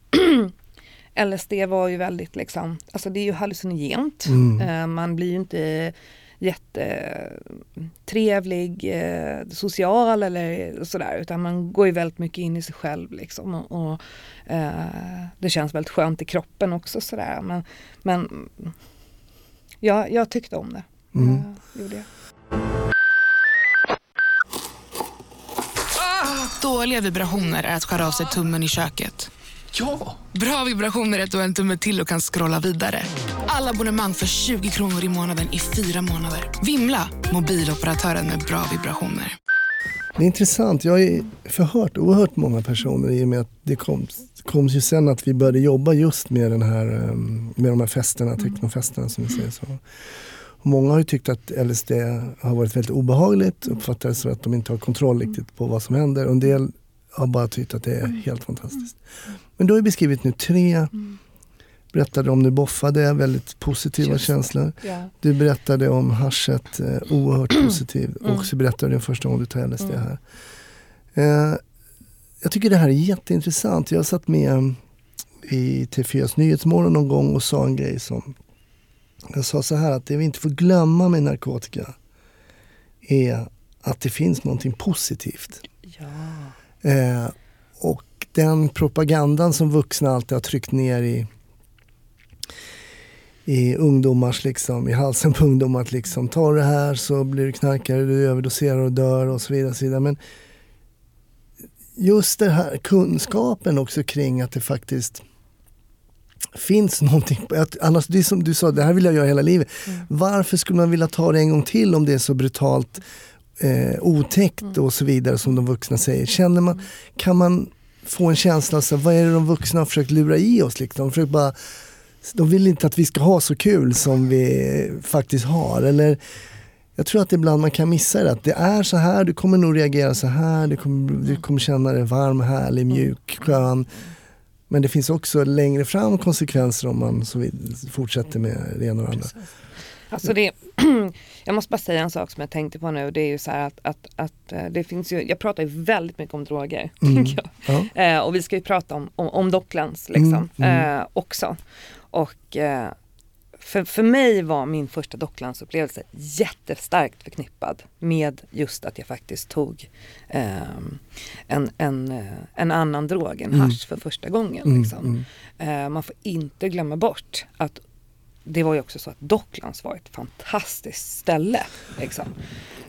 LSD var ju väldigt liksom, alltså det är ju hallucinogent. Mm. Eh, man blir ju inte jättetrevlig, eh, social eller sådär utan man går ju väldigt mycket in i sig själv liksom och, och eh, det känns väldigt skönt i kroppen också sådär men, men ja, jag tyckte om det. Mm. Uh, gjorde jag. Dåliga vibrationer är att skära av sig tummen i köket. Ja! Bra vibrationer är att du har en tumme till och kan scrolla vidare. Alla abonnemang för 20 kronor i månaden i fyra månader. Vimla! Mobiloperatören med bra vibrationer. Det är intressant. Jag har förhört oerhört många personer i och med att det kom, kom ju sen att vi började jobba just med, den här, ehm, med de här festerna, technofesterna som vi säger så. Många har ju tyckt att LSD har varit väldigt obehagligt, uppfattar det så att de inte har kontroll riktigt på vad som händer. Och en del har bara tyckt att det är helt fantastiskt. Men du har ju beskrivit nu tre berättade om du boffade, väldigt positiva Just känslor. Ja. Du berättade om haschet, eh, oerhört positiv. Mm. Och så berättade du den första gången du tar LSD mm. här. Eh, jag tycker det här är jätteintressant. Jag satt med i T4s Nyhetsmorgon någon gång och sa en grej som jag sa så här att det vi inte får glömma med narkotika är att det finns någonting positivt. Ja. Eh, och den propagandan som vuxna alltid har tryckt ner i i ungdomars liksom, i halsen på ungdomar att liksom ta det här så blir du knarkare, du överdoserar och dör och så vidare. Och så vidare. Men just den här kunskapen också kring att det faktiskt finns någonting. Annars, det är som du sa, det här vill jag göra hela livet. Mm. Varför skulle man vilja ta det en gång till om det är så brutalt eh, otäckt mm. och så vidare som de vuxna säger? Känner man, kan man få en känsla av vad är det de vuxna har försökt lura i oss? Liksom? De, bara, de vill inte att vi ska ha så kul som vi faktiskt har. Eller jag tror att ibland man kan missa det. Att det är så här, du kommer nog reagera så här, du kommer, du kommer känna dig varm, härlig, mjuk, skön. Men det finns också längre fram konsekvenser om man så fortsätter med det ena och det andra. Alltså det, jag måste bara säga en sak som jag tänkte på nu. Det är ju så här att, att, att eh, det finns ju, jag pratar ju väldigt mycket om droger. Mm. Ja. Eh, och vi ska ju prata om, om, om Docklands liksom, mm. Mm. Eh, också. Och eh, för, för mig var min första Docklandsupplevelse jättestarkt förknippad med just att jag faktiskt tog eh, en, en, eh, en annan drog, en mm. hash för första gången. Mm, liksom. Mm. Eh, man får inte glömma bort att det var ju också så att Docklands var ett fantastiskt ställe. Liksom.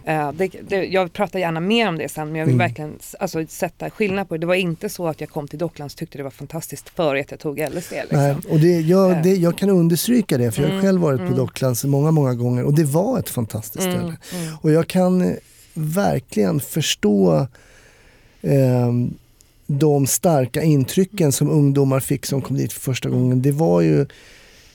Uh, det, det, jag pratar gärna mer om det sen men jag vill mm. verkligen alltså, sätta skillnad på det. Det var inte så att jag kom till Docklands och tyckte det var fantastiskt före att jag tog LSD. Liksom. Nej, och det, jag, uh. det, jag kan understryka det för jag har mm. själv varit mm. på Docklands många, många gånger och det var ett fantastiskt mm, ställe. Mm. Och jag kan eh, verkligen förstå eh, de starka intrycken som ungdomar fick som kom dit för första gången. Det var ju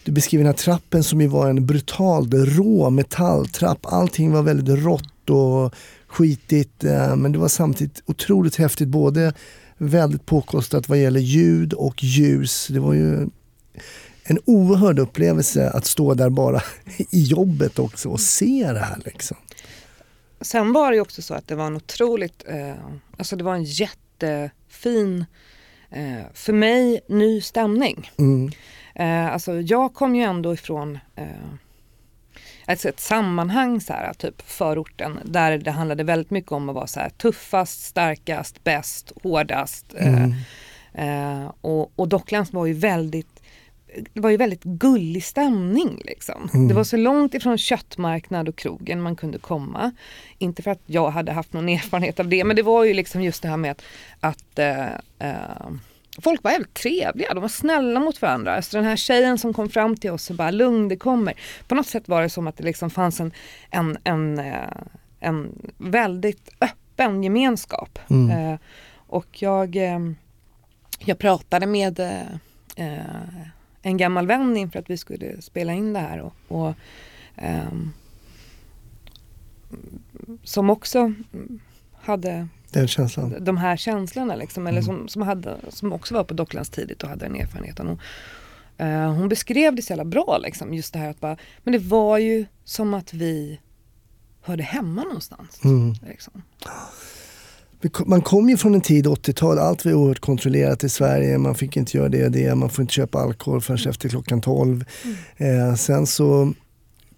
du beskriver den här trappen som ju var en brutal, rå metalltrapp. Allting var väldigt rått och skitigt eh, men det var samtidigt otroligt häftigt. Både väldigt påkostat vad gäller ljud och ljus. Det var ju en oerhörd upplevelse att stå där bara i jobbet också och se det här. Liksom. Sen var det också så att det var en otroligt, eh, alltså det var en jättefin, eh, för mig, ny stämning. Mm. Eh, alltså jag kom ju ändå ifrån eh, alltså ett sammanhang så här, typ förorten där det handlade väldigt mycket om att vara så här, tuffast, starkast, bäst, hårdast. Eh, mm. Eh, och, och Docklands var ju väldigt det var ju väldigt gullig stämning. Liksom. Mm. Det var så långt ifrån köttmarknad och krogen man kunde komma. Inte för att jag hade haft någon erfarenhet av det men det var ju liksom just det här med att, att äh, äh, folk var jävligt trevliga, de var snälla mot varandra. Så den här tjejen som kom fram till oss och bara lugn det kommer. På något sätt var det som att det liksom fanns en, en, en, eh, en väldigt öppen gemenskap. Mm. Eh, och jag, eh, jag pratade med eh, en gammal vän inför att vi skulle spela in det här. Och, och ehm, som också hade den känslan. De här känslorna liksom, eller mm. som, som, hade, som också var på Docklands tidigt och hade den erfarenheten. Och, uh, hon beskrev det så jävla bra liksom, just det här att bara, men det var ju som att vi hörde hemma någonstans. Mm. Liksom. Man kom ju från en tid, 80-tal, allt var oerhört kontrollerat i Sverige. Man fick inte göra det och det, man får inte köpa alkohol förrän mm. efter klockan 12. Mm. Eh, sen så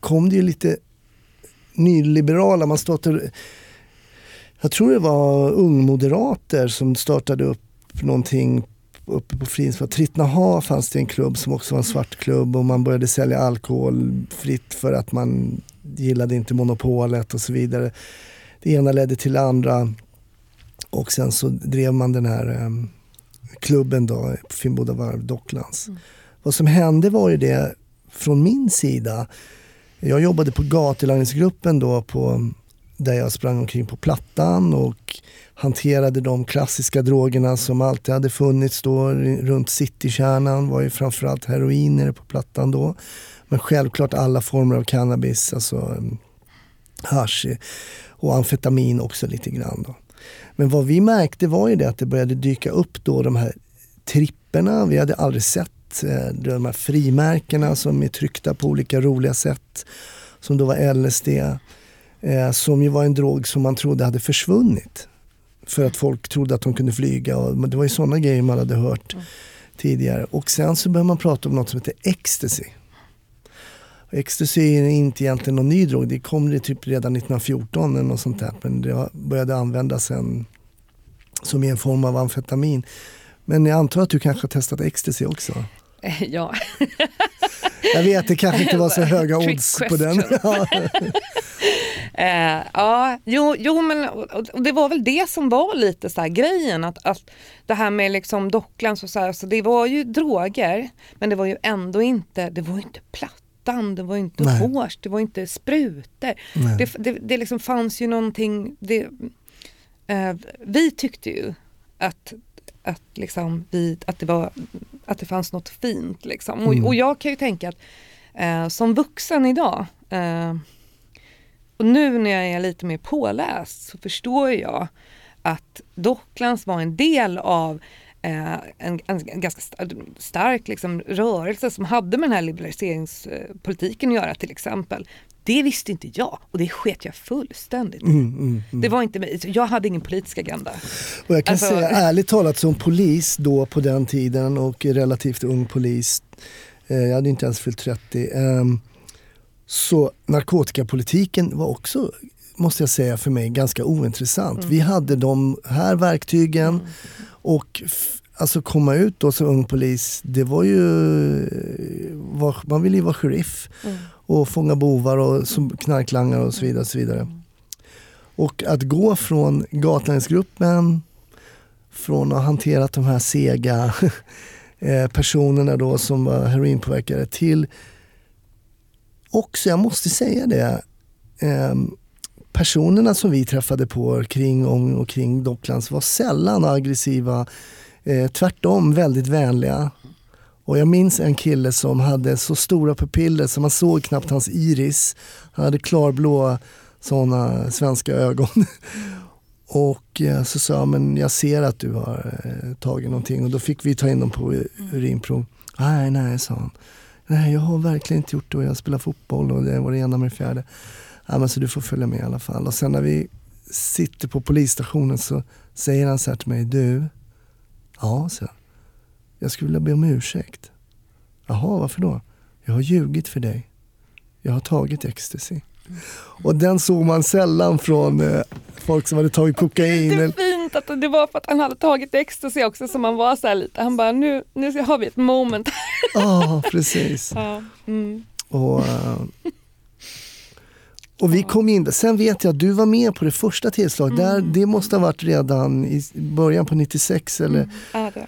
kom det ju lite nyliberala, man startade jag tror det var ungmoderater som startade upp någonting uppe på Fridhemsplan. Trittnaha fanns det en klubb som också var en svartklubb och man började sälja alkohol fritt för att man gillade inte monopolet och så vidare. Det ena ledde till det andra och sen så drev man den här um, klubben då på Finnboda varv, Docklands. Mm. Vad som hände var ju det från min sida. Jag jobbade på gatulangningsgruppen då på där jag sprang omkring på Plattan och hanterade de klassiska drogerna som alltid hade funnits då runt citykärnan var ju framförallt heroin nere på Plattan då. Men självklart alla former av cannabis, alltså mm, hash och amfetamin också lite grann. Då. Men vad vi märkte var ju det att det började dyka upp då de här tripperna. Vi hade aldrig sett eh, de här frimärkena som är tryckta på olika roliga sätt. Som då var LSD. Eh, som ju var en drog som man trodde hade försvunnit. För att folk trodde att de kunde flyga. Och, det var ju sådana grejer man hade hört mm. tidigare. Och sen så började man prata om något som heter ecstasy. Och ecstasy är inte egentligen någon ny drog. Det kom det typ redan 1914 eller något sånt där. Men det började användas sen som en form av amfetamin. Men jag antar att du kanske har testat ecstasy också? Ja. jag vet, det kanske inte var så höga odds på den. Eh, ja, jo, jo men och, det var väl det som var lite så grejen att, att det här med liksom Docklands och så här, så det var ju droger men det var ju ändå inte, det var inte plattan, det var inte hårs, det var inte sprutor. Det, det, det liksom fanns ju någonting, det, eh, vi tyckte ju att att, liksom vi, att, det var, att det fanns något fint. Liksom. Och, mm. och jag kan ju tänka att eh, som vuxen idag eh, och nu när jag är lite mer påläst så förstår jag att Docklands var en del av eh, en, en, ganska stark liksom, rörelse som hade med den här liberaliseringspolitiken att göra till exempel. Det visste inte jag och det sket jag fullständigt. Mm, mm, mm. Det var inte, jag hade ingen politisk agenda. Och jag kan alltså, säga ärligt talat som polis då på den tiden och relativt ung polis, eh, jag hade inte ens fyllt 30, eh, så narkotikapolitiken var också måste jag säga för mig ganska ointressant. Mm. Vi hade de här verktygen mm. och alltså komma ut då som ung polis, det var ju, man ville ju vara sheriff mm. och fånga bovar och som knarklangare och så vidare. Och, så vidare. och att gå från gatlängdsgruppen, från att ha hanterat de här sega eh, personerna då som var heroinpåverkade till också, jag måste säga det, eh, personerna som vi träffade på kring och kring Docklands var sällan aggressiva. Eh, tvärtom väldigt vänliga. Och jag minns en kille som hade så stora pupiller så man såg knappt hans iris. Han hade klarblå sådana svenska ögon. och eh, så sa jag, men jag ser att du har eh, tagit någonting och då fick vi ta in dem på urinprov. Nej, nej, sa han. Nej, jag har verkligen inte gjort det och jag spelar fotboll och det var det ena med det fjärde. Ja, men så du får följa med i alla fall. Och sen när vi sitter på polisstationen så säger han så här till mig, du, ja, så jag skulle vilja be om ursäkt. Jaha, varför då? Jag har ljugit för dig. Jag har tagit ecstasy. Och den såg man sällan från eh, folk som hade tagit kokain. Det är fint att det var för att han hade tagit ecstasy också som han var så här lite. Han bara, nu, nu har vi ett moment. Ja, precis. Ja, mm. Och, uh, och vi kom in Sen vet jag att du var med på det första tillslaget. Mm. det måste ha varit redan i början på 96 eller? Mm. Ja, det.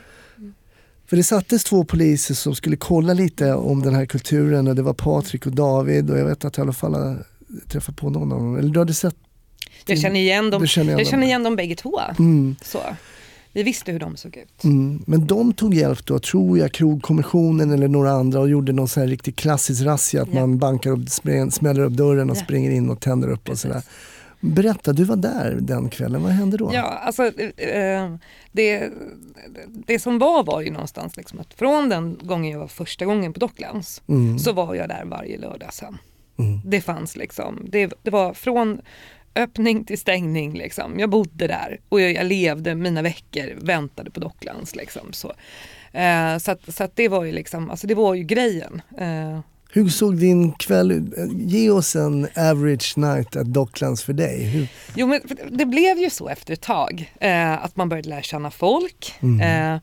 För det sattes två poliser som skulle kolla lite om den här kulturen och det var Patrik och David och jag vet att jag i alla fall träffat på någon av dem. Eller du hade sett? Jag känner igen dem, känner igen jag känner igen dem bägge två. Mm. Så. Vi visste hur de såg ut. Mm. Men de tog hjälp då, tror jag, Krogkommissionen eller några andra och gjorde någon sån här riktigt klassisk razzia. Att ja. man bankar upp, smäller upp dörren och ja. springer in och tänder upp och sådär. Berätta, du var där den kvällen, vad hände då? Ja, alltså, eh, det, det som var var ju någonstans liksom att från den gången jag var första gången på Docklands mm. så var jag där varje lördag sen. Mm. Det fanns liksom, det, det var från öppning till stängning liksom. Jag bodde där och jag, jag levde mina veckor, väntade på Docklands liksom. Så, eh, så, att, så att det var ju liksom, alltså det var ju grejen. Eh, hur såg din kväll ut? Ge oss en average night at Docklands för dig. Hur? Jo, men det blev ju så efter ett tag eh, att man började lära känna folk. Mm. Eh,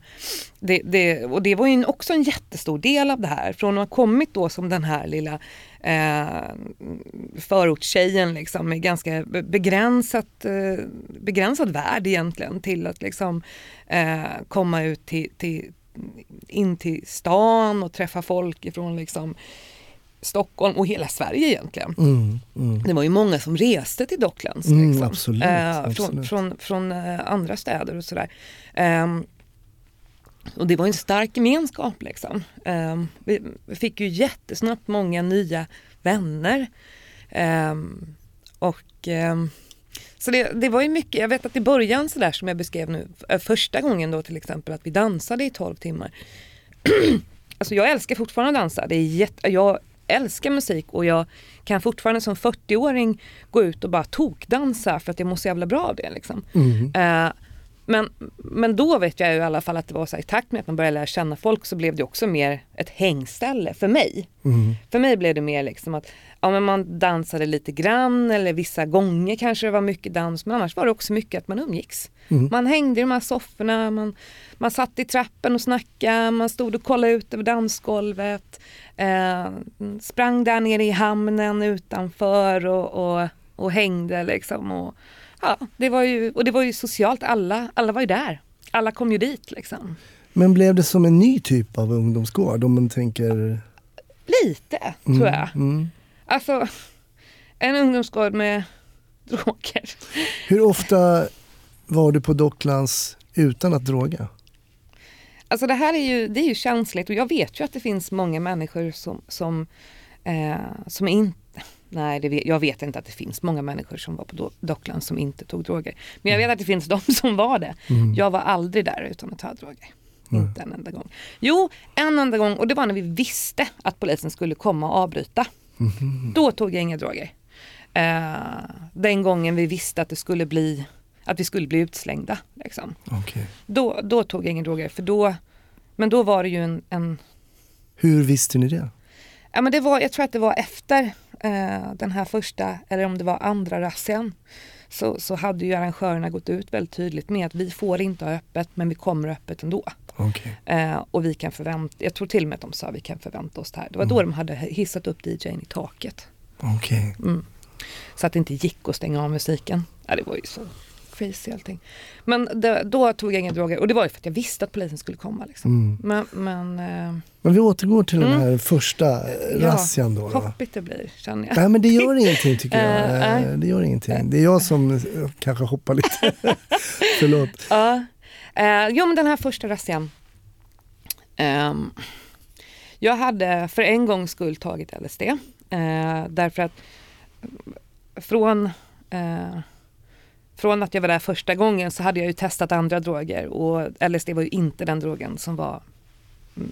det, det, och det var ju också en jättestor del av det här. Från att ha kommit då som den här lilla eh, förortstjejen liksom, med ganska begränsat, eh, begränsad värld egentligen till att liksom, eh, komma ut till, till, in till stan och träffa folk ifrån liksom, Stockholm och hela Sverige egentligen. Mm, mm. Det var ju många som reste till Docklands. Mm, liksom, absolut, eh, absolut. Från, från, från eh, andra städer och sådär. Um, och det var en stark gemenskap liksom. Um, vi, fick ju jättesnabbt många nya vänner. Um, och um, så det, det, var ju mycket, jag vet att i början sådär som jag beskrev nu, eh, första gången då till exempel att vi dansade i 12 timmar. alltså jag älskar fortfarande att dansa, det är jätte, jag älskar musik och jag kan fortfarande som 40-åring gå ut och bara tokdansa för att jag mår så jävla bra av det. Liksom. Mm. Uh, men, men då vet jag ju i alla fall att det var så här, i takt med att man började lära känna folk så blev det också mer ett hängställe för mig. Mm. För mig blev det mer liksom att ja, men man dansade lite grann eller vissa gånger kanske det var mycket dans men annars var det också mycket att man umgicks. Mm. Man hängde i de här sofforna, man, man satt i trappen och snackade, man stod och kollade ut över dansgolvet, eh, sprang där nere i hamnen utanför och, och, och hängde liksom. Och, ja, det var ju, och det var ju socialt, alla, alla var ju där. Alla kom ju dit liksom. Men blev det som en ny typ av ungdomsgård om man tänker? Lite, mm, tror jag. Mm. Alltså, en ungdomsgård med droger. Hur ofta var du på Docklands utan att droga? Alltså det här är ju, det är ju känsligt och jag vet ju att det finns många människor som, som, eh, som inte Nej, det jag vet inte att det finns många människor som var på Dockland som inte tog droger. Men jag vet att det finns de som var det. Mm. Jag var aldrig där utan att ta droger. Mm. Inte en enda gång. Jo, en enda gång och det var när vi visste att polisen skulle komma och avbryta. Mm. Då tog jag inga droger. Uh, den gången vi visste att det skulle bli att vi skulle bli utslängda. Liksom. Okay. Då, då tog jag inga droger, för då, men då var det ju en, en... Hur visste ni det? Ja, men det var, jag tror att det var efter eh, den här första, eller om det var andra razzian, så, så hade ju arrangörerna gått ut väldigt tydligt med att vi får inte ha öppet, men vi kommer öppet ändå. Okay. Eh, och vi kan förvänta, jag tror till och med att de sa att vi kan förvänta oss det här. Det var mm. då de hade hissat upp DJn i taket. Okay. Mm. Så att det inte gick att stänga av musiken. Ja, det var ju så crazy allting. Men det, då tog jag inga droger och det var ju för att jag visste att polisen skulle komma. Liksom. Mm. Men, men, eh, men vi återgår till mm. den här första eh, razzian då. då. Hoppigt det blir känner jag. Nej men det gör ingenting tycker jag. Uh, det gör ingenting. Det är jag som kanske hoppar lite. Förlåt. Ja. Uh, jo men den här första razzian. Um, jag hade för en gångs skull tagit LSD. Uh, därför att från uh, från att jag var där första gången så hade jag ju testat andra droger och LSD var ju inte den drogen som var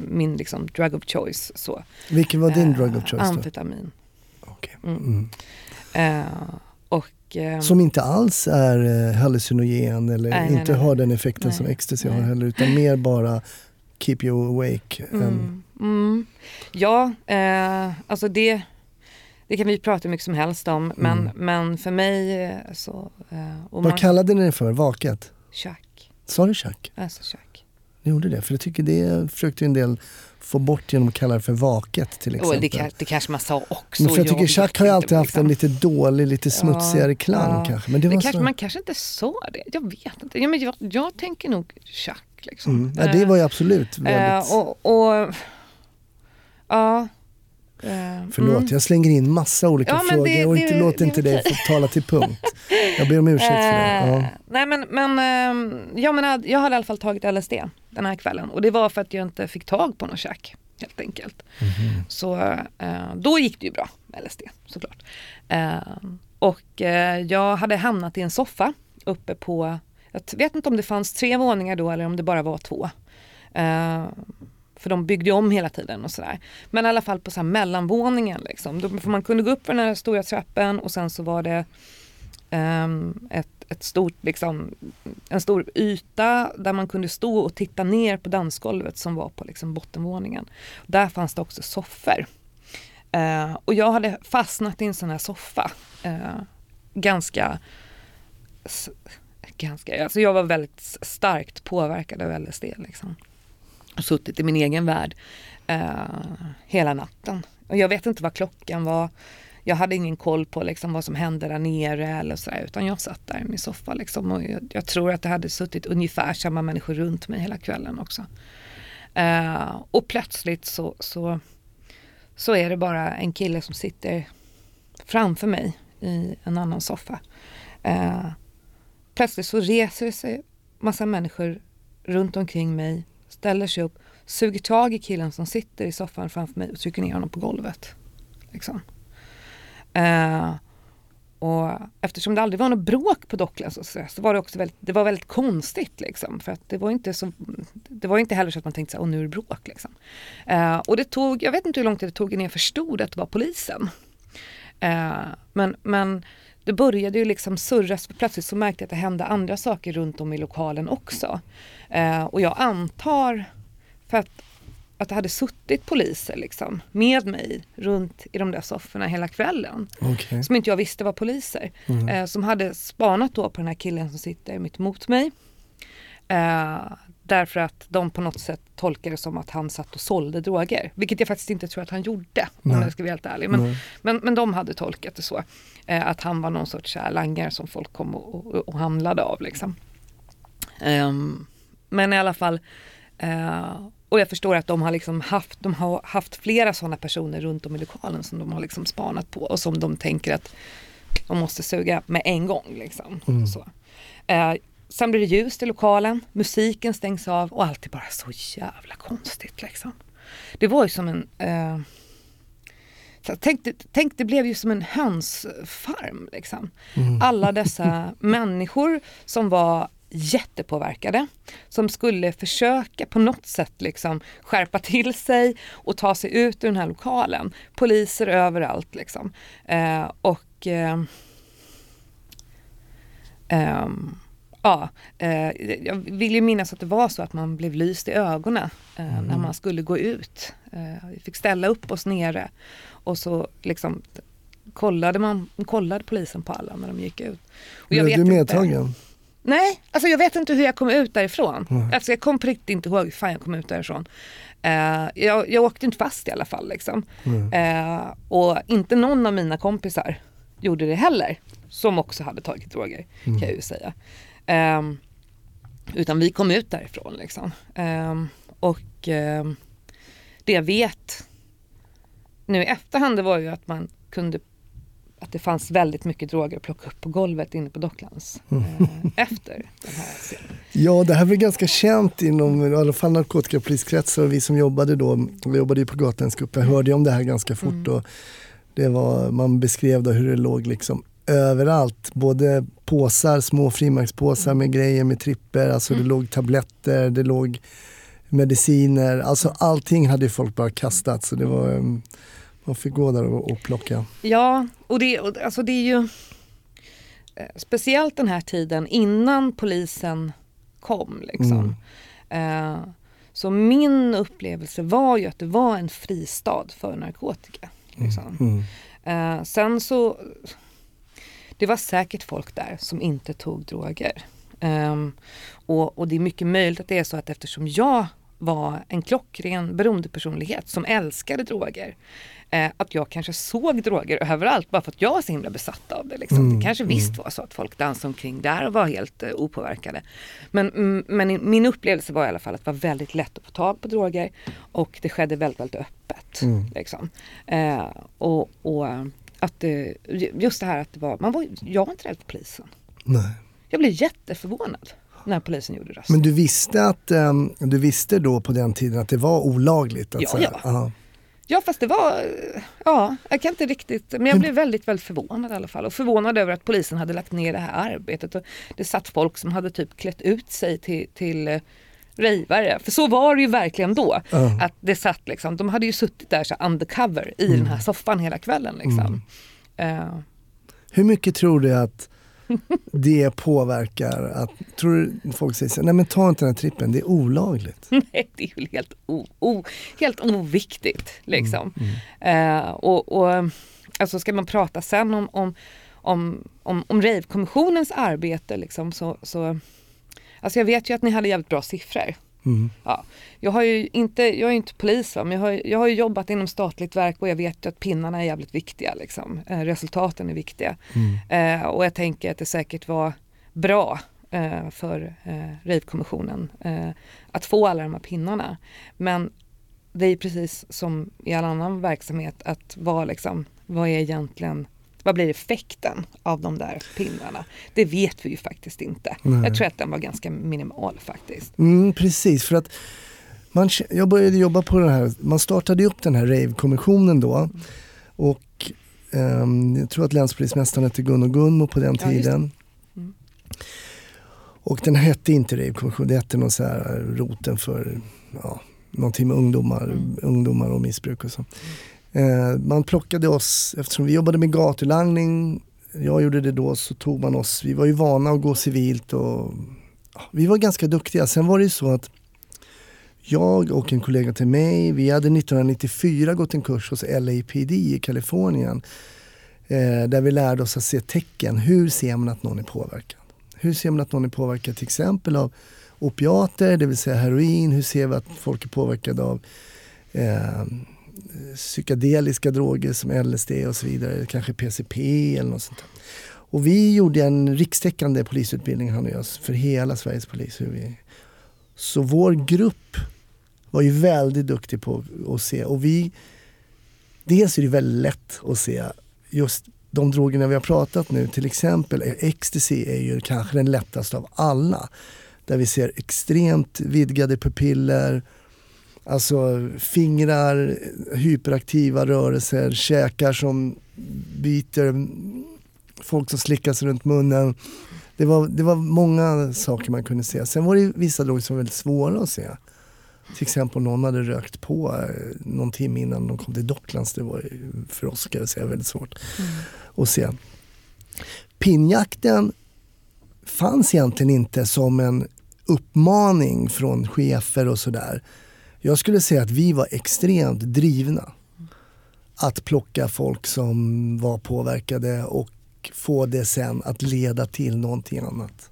min liksom drug of choice. Så. Vilken var din uh, drug of choice? Amfetamin. Okay. Mm. Mm. Uh, och, um, som inte alls är uh, hallucinogen eller nej, inte nej, har den effekten som ecstasy har heller utan mer bara keep you awake. Mm. Mm. Ja, alltså det det kan vi prata hur mycket som helst om men, mm. men för mig eh, så... Eh, Vad man, kallade ni det för? Vaket? Chack. Sa du chack? Alltså chack. Ni gjorde det? För jag tycker det försökte en del få bort genom att kalla det för vaket till exempel. Oh, det, det kanske man sa också. Men för jag tycker chack har ju alltid haft en lite dålig, lite smutsigare ja, klang ja. kanske. Men det, det kanske, så... Man kanske inte sa det. Jag vet inte. Ja, men jag, jag tänker nog chack. Liksom. Mm. Ja, det var ju absolut eh, väldigt... Uh, och, och, ja, Uh, Förlåt, mm. jag slänger in massa olika ja, frågor det, och inte, det, låt det, inte dig få tala till punkt. Jag ber om ursäkt för det. Ja. Uh, nej men, men uh, jag, menar, jag hade i alla fall tagit LSD den här kvällen och det var för att jag inte fick tag på något käk helt enkelt. Mm. Så då gick det ju bra med LSD såklart. och jag hade hamnat i en soffa uppe på, jag vet inte om det fanns tre våningar då eller om det bara var två. För de byggde om hela tiden och sådär. Men i alla fall på så här mellanvåningen liksom. Då, för man kunde gå upp för den här stora trappen och sen så var det um, ett, ett stort, liksom, en stor yta där man kunde stå och titta ner på dansgolvet som var på liksom, bottenvåningen. Där fanns det också soffor. Uh, och jag hade fastnat i en sån här soffa. Uh, ganska ganska, alltså jag var väldigt starkt påverkad av LSD. Liksom och suttit i min egen värld eh, hela natten. Och jag vet inte vad klockan var. Jag hade ingen koll på liksom vad som hände där nere eller så utan jag satt där i min soffa liksom och jag, jag, tror att det hade suttit ungefär samma människor runt mig hela kvällen också. Eh, och plötsligt så, så, så är det bara en kille som sitter framför mig i en annan soffa. Eh, plötsligt så reser det sig massa människor runt omkring mig ställer sig upp, suger tag i killen som sitter i soffan framför mig och trycker ner honom på golvet. Liksom. Eh, och eftersom det aldrig var något bråk på Docklands så, så var det också väldigt, det var väldigt konstigt liksom. För att det var inte så, det var inte heller så att man tänkte så nu är det bråk liksom. Eh, och det tog, jag vet inte hur lång tid det tog innan jag förstod att det var polisen. Eh, men, men det började ju liksom surras, för plötsligt så märkte jag att det hände andra saker runt om i lokalen också. Eh, och jag antar, för att, att det hade suttit poliser liksom, med mig runt i de där sofforna hela kvällen. Okay. Som inte jag visste var poliser. Mm. Eh, som hade spanat då på den här killen som sitter mitt emot mig. Eh, därför att de på något sätt tolkade det som att han satt och sålde droger. Vilket jag faktiskt inte tror att han gjorde Nej. om jag ska vara helt ärlig. Men, men, men de hade tolkat det så. Eh, att han var någon sorts langare som folk kom och, och, och handlade av. Liksom. Um, men i alla fall uh, och jag förstår att de har, liksom haft, de har haft flera sådana personer runt om i lokalen som de har liksom spanat på och som de tänker att de måste suga med en gång. Liksom. Mm. Så. Uh, Sen blir det ljust i lokalen, musiken stängs av och allt är bara så jävla konstigt liksom. Det var ju som en... Eh, tänk, tänk, det blev ju som en hönsfarm. Liksom. Mm. Alla dessa människor som var jättepåverkade som skulle försöka på något sätt liksom skärpa till sig och ta sig ut ur den här lokalen. Poliser överallt liksom. Eh, och eh, eh, Ja, eh, jag vill ju minnas att det var så att man blev lyst i ögonen eh, mm. när man skulle gå ut. Eh, vi fick ställa upp oss nere och så liksom kollade, man, kollade polisen på alla när de gick ut. Och Blev du medtagen? Nej, alltså jag vet inte hur jag kom ut därifrån. Mm. Alltså jag kom på riktigt inte ihåg hur fan jag kom ut därifrån. Uh, jag, jag åkte inte fast i alla fall. Liksom. Mm. Uh, och inte någon av mina kompisar gjorde det heller. Som också hade tagit droger, mm. kan jag ju säga. Um, utan vi kom ut därifrån liksom. Um, och um, det jag vet nu i efterhand det var ju att man kunde att det fanns väldigt mycket droger att plocka upp på golvet inne på Docklands mm. eh, efter den här scenen. Ja, det här var ganska känt inom i alla fall narkotikapoliskretsar och vi som jobbade då, vi jobbade ju på Gatländska upp, jag hörde om det här ganska fort mm. och det var, man beskrev då hur det låg liksom överallt. Både påsar, små frimärkspåsar med grejer med tripper, alltså mm. det låg tabletter, det låg mediciner, alltså allting hade folk bara kastat. Så det var, um, man fick gå där och, och plocka. Ja, och det, alltså det är ju eh, speciellt den här tiden innan polisen kom. Liksom. Mm. Uh, så min upplevelse var ju att det var en fristad för narkotika. Liksom. Mm. Uh, sen så det var säkert folk där som inte tog droger. Um, och, och, det är mycket möjligt att det är så att eftersom jag var en klockren beroendepersonlighet som älskade droger. Eh, att jag kanske såg droger överallt bara för att jag var så himla besatt av det. Liksom. Mm, det kanske mm. visst var så att folk dansade omkring där och var helt eh, opåverkade. Men, mm, men min upplevelse var i alla fall att det var väldigt lätt att få tag på droger och det skedde väldigt, väldigt öppet. Mm. Liksom. Eh, och, och att just det här att det var, man var, jag var inte rädd för polisen. Nej. Jag blev jätteförvånad när polisen gjorde rösten. Men du visste, att, um, du visste då på den tiden att det var olagligt? Att ja, säga. ja. Ja fast det var, ja jag kan inte riktigt, men jag blev väldigt väldigt förvånad i alla fall och förvånad över att polisen hade lagt ner det här arbetet och det satt folk som hade typ klätt ut sig till, till uh, rejvare. För så var det ju verkligen då. Uh. Att det satt liksom, de hade ju suttit där så undercover i mm. den här soffan hela kvällen. Liksom. Mm. Uh. Hur mycket tror du att det påverkar att, tror du folk säger så nej men ta inte den här trippen, det är olagligt. Nej, det är ju helt, o, o, helt oviktigt liksom. Mm, mm. Uh, och, och alltså ska man prata sen om, om, om, om, om Rave-kommissionens arbete liksom så, så Alltså jag vet ju att ni hade jävligt bra siffror. Mm. Ja. Jag, har ju inte, jag är inte polis va? men jag har, jag har jobbat inom statligt verk och jag vet ju att pinnarna är jävligt viktiga. Liksom. Eh, resultaten är viktiga. Mm. Eh, och jag tänker att det säkert var bra eh, för eh, Rave-kommissionen eh, att få alla de här pinnarna. Men det är precis som i all annan verksamhet att vara liksom, vad är egentligen vad blir effekten av de där pinnarna? Det vet vi ju faktiskt inte. Nej. Jag tror att den var ganska minimal faktiskt. Mm, precis, för att man, jag började jobba på den här, man startade upp den här rave-kommissionen då. Mm. Och um, jag tror att länspolismästaren hette Gun och Gunmo på den tiden. Ja, mm. Och den hette inte rave-kommission, det hette någon så här roten för ja, någonting med ungdomar, mm. ungdomar och missbruk och så. Eh, Eh, man plockade oss, eftersom vi jobbade med gatulangning, jag gjorde det då, så tog man oss, vi var ju vana att gå civilt och ja, vi var ganska duktiga. Sen var det ju så att jag och en kollega till mig, vi hade 1994 gått en kurs hos LAPD i Kalifornien. Eh, där vi lärde oss att se tecken. Hur ser man att någon är påverkad? Hur ser man att någon är påverkad till exempel av opiater, det vill säga heroin? Hur ser vi att folk är påverkade av eh, psykedeliska droger som LSD och så vidare, kanske PCP eller något sånt. Där. Och vi gjorde en rikstäckande polisutbildning han och jag, för hela Sveriges polis. Hur vi... Så vår grupp var ju väldigt duktig på att se och vi Dels är det väldigt lätt att se just de drogerna vi har pratat nu, till exempel ecstasy är ju kanske den lättaste av alla. Där vi ser extremt vidgade pupiller, Alltså fingrar, hyperaktiva rörelser, käkar som biter, folk som slickar sig runt munnen. Det var, det var många saker man kunde se. Sen var det vissa droger som var väldigt svåra att se. Till exempel om någon hade rökt på eh, någon timme innan de kom till Docklands. Det var för oss ska jag säga väldigt svårt mm. att se. Pinnjakten fanns egentligen inte som en uppmaning från chefer och sådär. Jag skulle säga att vi var extremt drivna. Att plocka folk som var påverkade och få det sen att leda till någonting annat.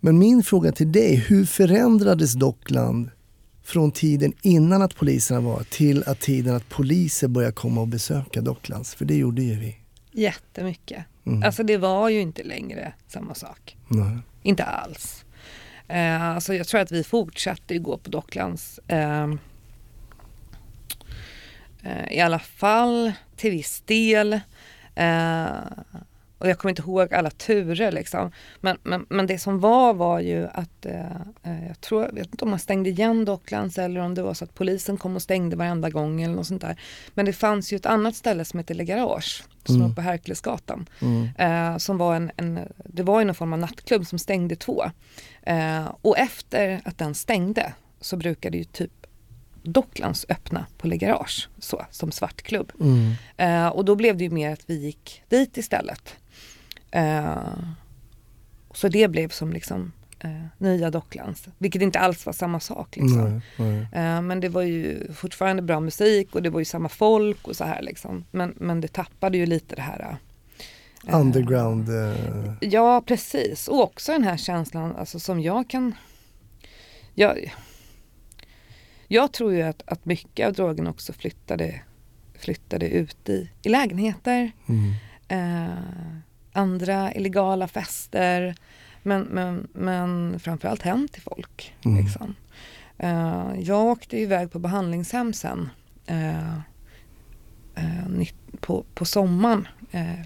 Men min fråga till dig, hur förändrades Dockland från tiden innan att poliserna var till att tiden att poliser började komma och besöka Docklands? För det gjorde ju vi. Jättemycket. Mm. Alltså det var ju inte längre samma sak. Nej. Inte alls. Eh, alltså jag tror att vi fortsatte gå på Docklands. Eh, eh, I alla fall till viss del. Eh, och jag kommer inte ihåg alla turer liksom. Men, men, men det som var var ju att, eh, eh, jag tror, jag vet inte om man stängde igen Docklands eller om det var så att polisen kom och stängde varenda gång eller något sånt där. Men det fanns ju ett annat ställe som heter Le Garage, som mm. var på Herkulesgatan. Mm. Eh, som var en, en, det var ju någon form av nattklubb som stängde två. Eh, och efter att den stängde så brukade ju typ Docklands öppna på Le Garage, så, som svartklubb. Mm. Eh, och då blev det ju mer att vi gick dit istället. Uh, så det blev som liksom uh, nya Docklands, vilket inte alls var samma sak. Liksom. Nej, nej. Uh, men det var ju fortfarande bra musik och det var ju samma folk och så här liksom. Men, men det tappade ju lite det här Underground? Ja precis och också den här känslan alltså, som jag kan jag, jag tror ju att, att mycket av drogen också flyttade, flyttade ut i, i lägenheter. Mm andra illegala fester. Men, men, men framförallt hem till folk. Mm. Liksom. Uh, jag åkte iväg på behandlingshem sen. Uh, uh, på, på sommaren,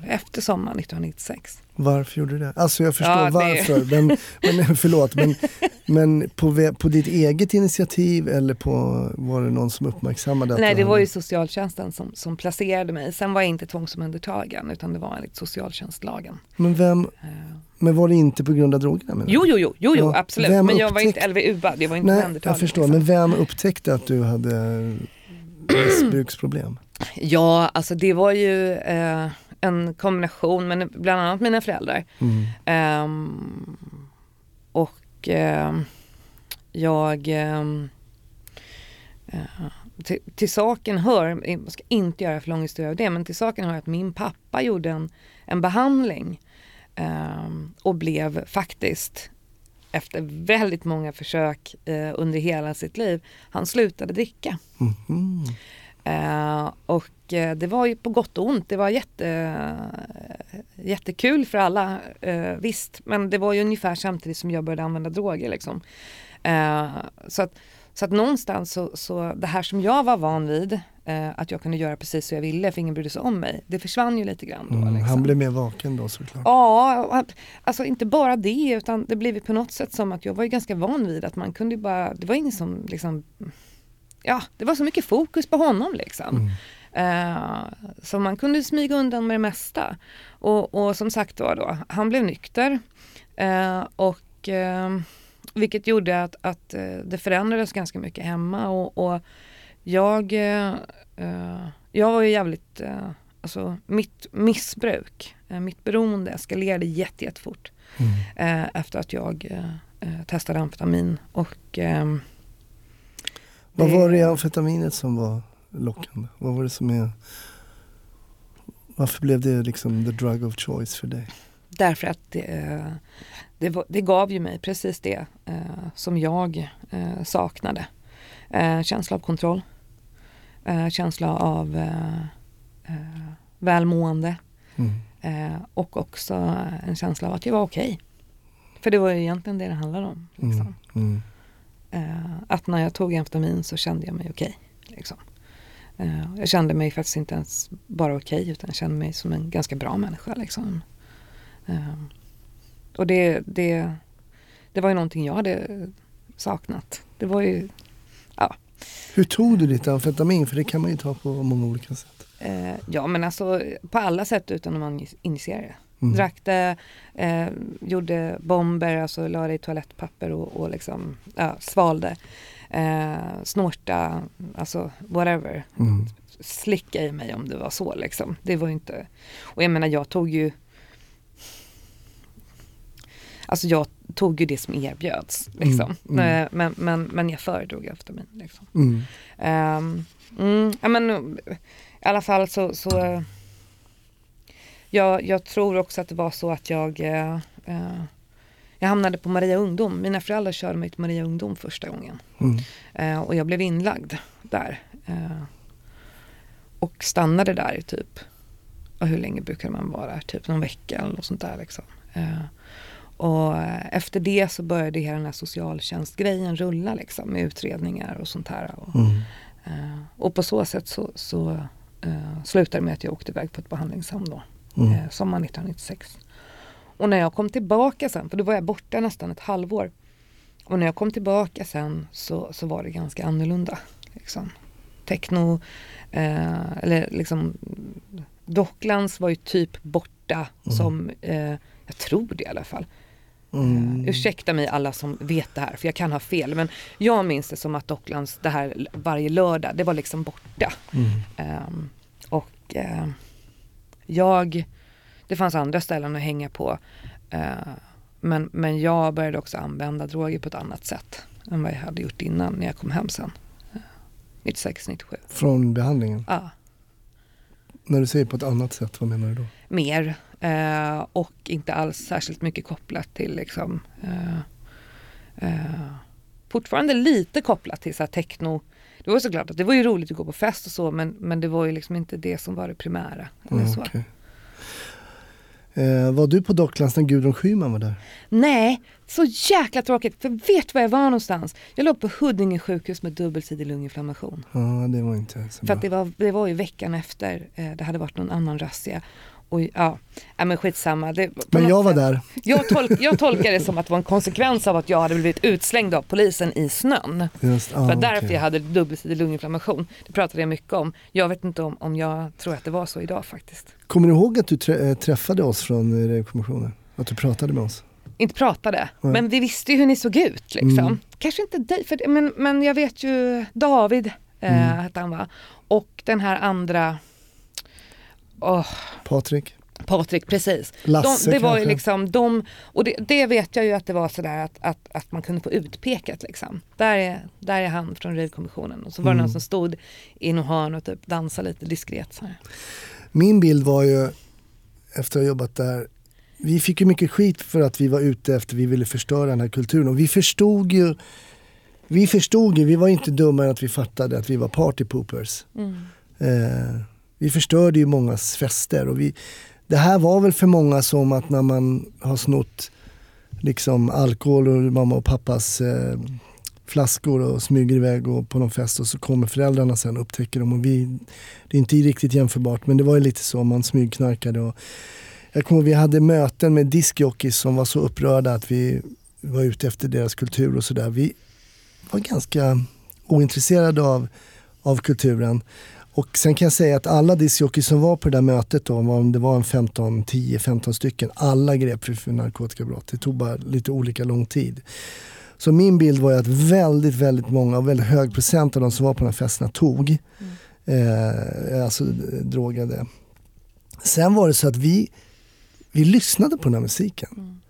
efter sommaren 1996. Varför gjorde du det? Alltså jag förstår ja, varför, men, men förlåt. Men, men på, på ditt eget initiativ eller på, var det någon som uppmärksammade? Nej, det var ju socialtjänsten som, som placerade mig. Sen var jag inte tvångsomhändertagen utan det var enligt socialtjänstlagen. Men vem, men var det inte på grund av drogerna? Jo, jo, jo, jo, jo absolut. Men jag upptäck... var inte LVU-ad, jag var inte Nej, jag förstår. Liksom. Men vem upptäckte att du hade missbruksproblem? Ja, alltså det var ju eh, en kombination, men bland annat mina föräldrar. Mm. Um, och um, jag um, uh, till, till, saken hör, jag ska inte göra för lång historia av det, men till saken hör att min pappa gjorde en, en behandling och blev faktiskt efter väldigt många försök uh, under hela sitt liv, han slutade dricka. Mm. Uh, och uh, det var ju på gott och ont. Det var jätte, uh, jättekul för alla, visst. Men det var ju ungefär samtidigt som jag började använda droger. Liksom. så, att, så att någonstans så, så, det här som jag var van vid, att jag kunde göra precis så jag ville för ingen brydde sig om mig. Det försvann ju lite grann då. Mm, liksom. Han blev mer vaken då såklart? Ja, alltså inte bara det utan det blev på något sätt som att jag var ju ganska van vid att man kunde bara, det var ingen som liksom ja, det var så mycket fokus på honom liksom. Mm. Uh, så man kunde smyga undan med det mesta. Och, och som sagt var då, han blev nykter. Uh, och uh, vilket gjorde att, att det förändrades ganska mycket hemma och, och jag, jag var ju jävligt, alltså mitt missbruk, mitt beroende eskalerade jätte, jättefort. Mm. efter att jag testade amfetamin och vad var det i amfetaminet som var lockande? Vad var det som är... Varför blev det liksom the drug of choice för dig? Därför att det, det, var, det gav ju mig precis det eh, som jag eh, saknade. Eh, känsla av kontroll. Eh, känsla av eh, eh, välmående. Mm. och också en känsla av att jag var okej. Okay. För det var ju egentligen det det handlade om. Liksom. Mm. Mm. Eh, att när jag tog amfetamin så kände jag mig okej. Okay, liksom. eh, jag kände mig faktiskt inte ens bara okej okay, utan jag kände mig som en ganska bra människa. Liksom. Eh, och det, det, det var ju någonting jag hade saknat. Det var ju ja. Hur tog du ditt amfetamin? För det kan man ju ta på många olika sätt. Eh, ja men alltså på alla sätt utan att man initierar det. Mm. Drack det, eh, gjorde bomber, alltså la det i toalettpapper och, och liksom, ja, svalde. Eh, snorta, alltså whatever. Mm. Slicka i mig om det var så liksom. Det var inte... Och jag menar jag tog ju Alltså jag tog ju det som erbjöds. Liksom. Mm, mm. Men, men, men jag föredrog amfetamin. Liksom. Mm. Um, ja, men, I alla fall så, så jag, jag, tror också att det var så att jag uh, uh, jag hamnade på Maria Ungdom. Mina föräldrar körde mig till Maria Ungdom första gången. Uh, och jag blev inlagd där. och stannade där i typ, hur länge brukar man vara? Typ någon vecka eller något sånt där. Liksom. Och efter det så började hela den här socialtjänstgrejen rulla liksom med utredningar och sånt här. Och, mm. uh, och på så sätt så, så uh, slutade det med att jag åkte iväg på ett behandlingshem då, mm. uh, sommaren 1996. Och när jag kom tillbaka sen, för då var jag borta nästan ett halvår. Och när jag kom tillbaka sen så, så var det ganska annorlunda. Liksom. Techno, eller liksom Docklands var ju typ borta mm. som, jag tror det i alla fall. Mm. Uh, ursäkta mig alla som vet det här, för jag kan ha fel. Men jag minns det som att Docklands, det här varje lördag, det var liksom borta. Mm. Um, och uh, jag, det fanns andra ställen att hänga på. Uh, men, men jag började också använda droger på ett annat sätt än vad jag hade gjort innan när jag kom hem sen. 96, 97. Från behandlingen? Ja. När du säger på ett annat sätt, vad menar du då? Mer. Eh, och inte alls särskilt mycket kopplat till liksom eh, eh, Fortfarande lite kopplat till så här techno. Det var såklart att det var ju roligt att gå på fest och så men, men det var ju liksom inte det som var det primära. Eller så. Okay. Eh, var du på Docklands när Gudrun Schyman var där? Nej, så jäkla tråkigt. För vet du var jag var någonstans? Jag låg på Huddinge sjukhus med dubbelsidig lunginflammation. Ja, det var inte så bra. För att det var, det var ju veckan efter eh, det hade varit någon annan razzia. Och, ja, ja, men skitsamma. Det, men jag var där. Jag, tolk, jag tolkar det som att det var en konsekvens av att jag hade blivit utslängd av polisen i snön. Just, ah, För därför okay. jag hade dubbelsidig lunginflammation. Det pratade jag mycket om. Jag vet inte om, om jag tror att det var så idag faktiskt. Kommer du ihåg att du eh, träffade oss från Revkommissionen? Att du pratade med oss? Inte pratade, Nej. men vi visste ju hur ni såg ut. Liksom. Mm. Kanske inte dig, för, men, men jag vet ju David eh, mm. hette han va? Och den här andra Oh. Patrik. Patrik, precis. Lasse de, det var ju liksom de, och det, det, vet jag ju att det var sådär att, att, att man kunde få utpekat liksom. Där är, där är han från Rivkommissionen och så var det mm. någon som stod i något hörn och typ dansade lite diskret. Så här. Min bild var ju, efter att ha jobbat där, vi fick ju mycket skit för att vi var ute efter, vi ville förstöra den här kulturen och vi förstod ju vi förstod ju, vi var inte dummare än att vi fattade att vi var partypoopers. Mm. Eh, vi förstörde ju mångas fester. Och vi, det här var väl för många som att när man har snott liksom alkohol och mamma och pappas eh, flaskor och smyger iväg och på någon fest och så kommer föräldrarna sen och upptäcker dem. Och vi, det är inte riktigt jämförbart men det var ju lite så, man smygknarkade. Och jag kommer vi hade möten med discjockeys som var så upprörda att vi var ute efter deras kultur och sådär. Vi var ganska ointresserade av, av kulturen. Och sen kan jag säga att alla discjockeys som var på det där mötet, då, om det var en 15, 10-15 stycken, alla grep för, för narkotikabrott. Det tog bara lite olika lång tid. Så min bild var att väldigt, väldigt många, och väldigt hög procent av de som var på de här festerna tog. Mm. Eh, alltså drogade. Sen var det så att vi, vi lyssnade på den här musiken. Mm.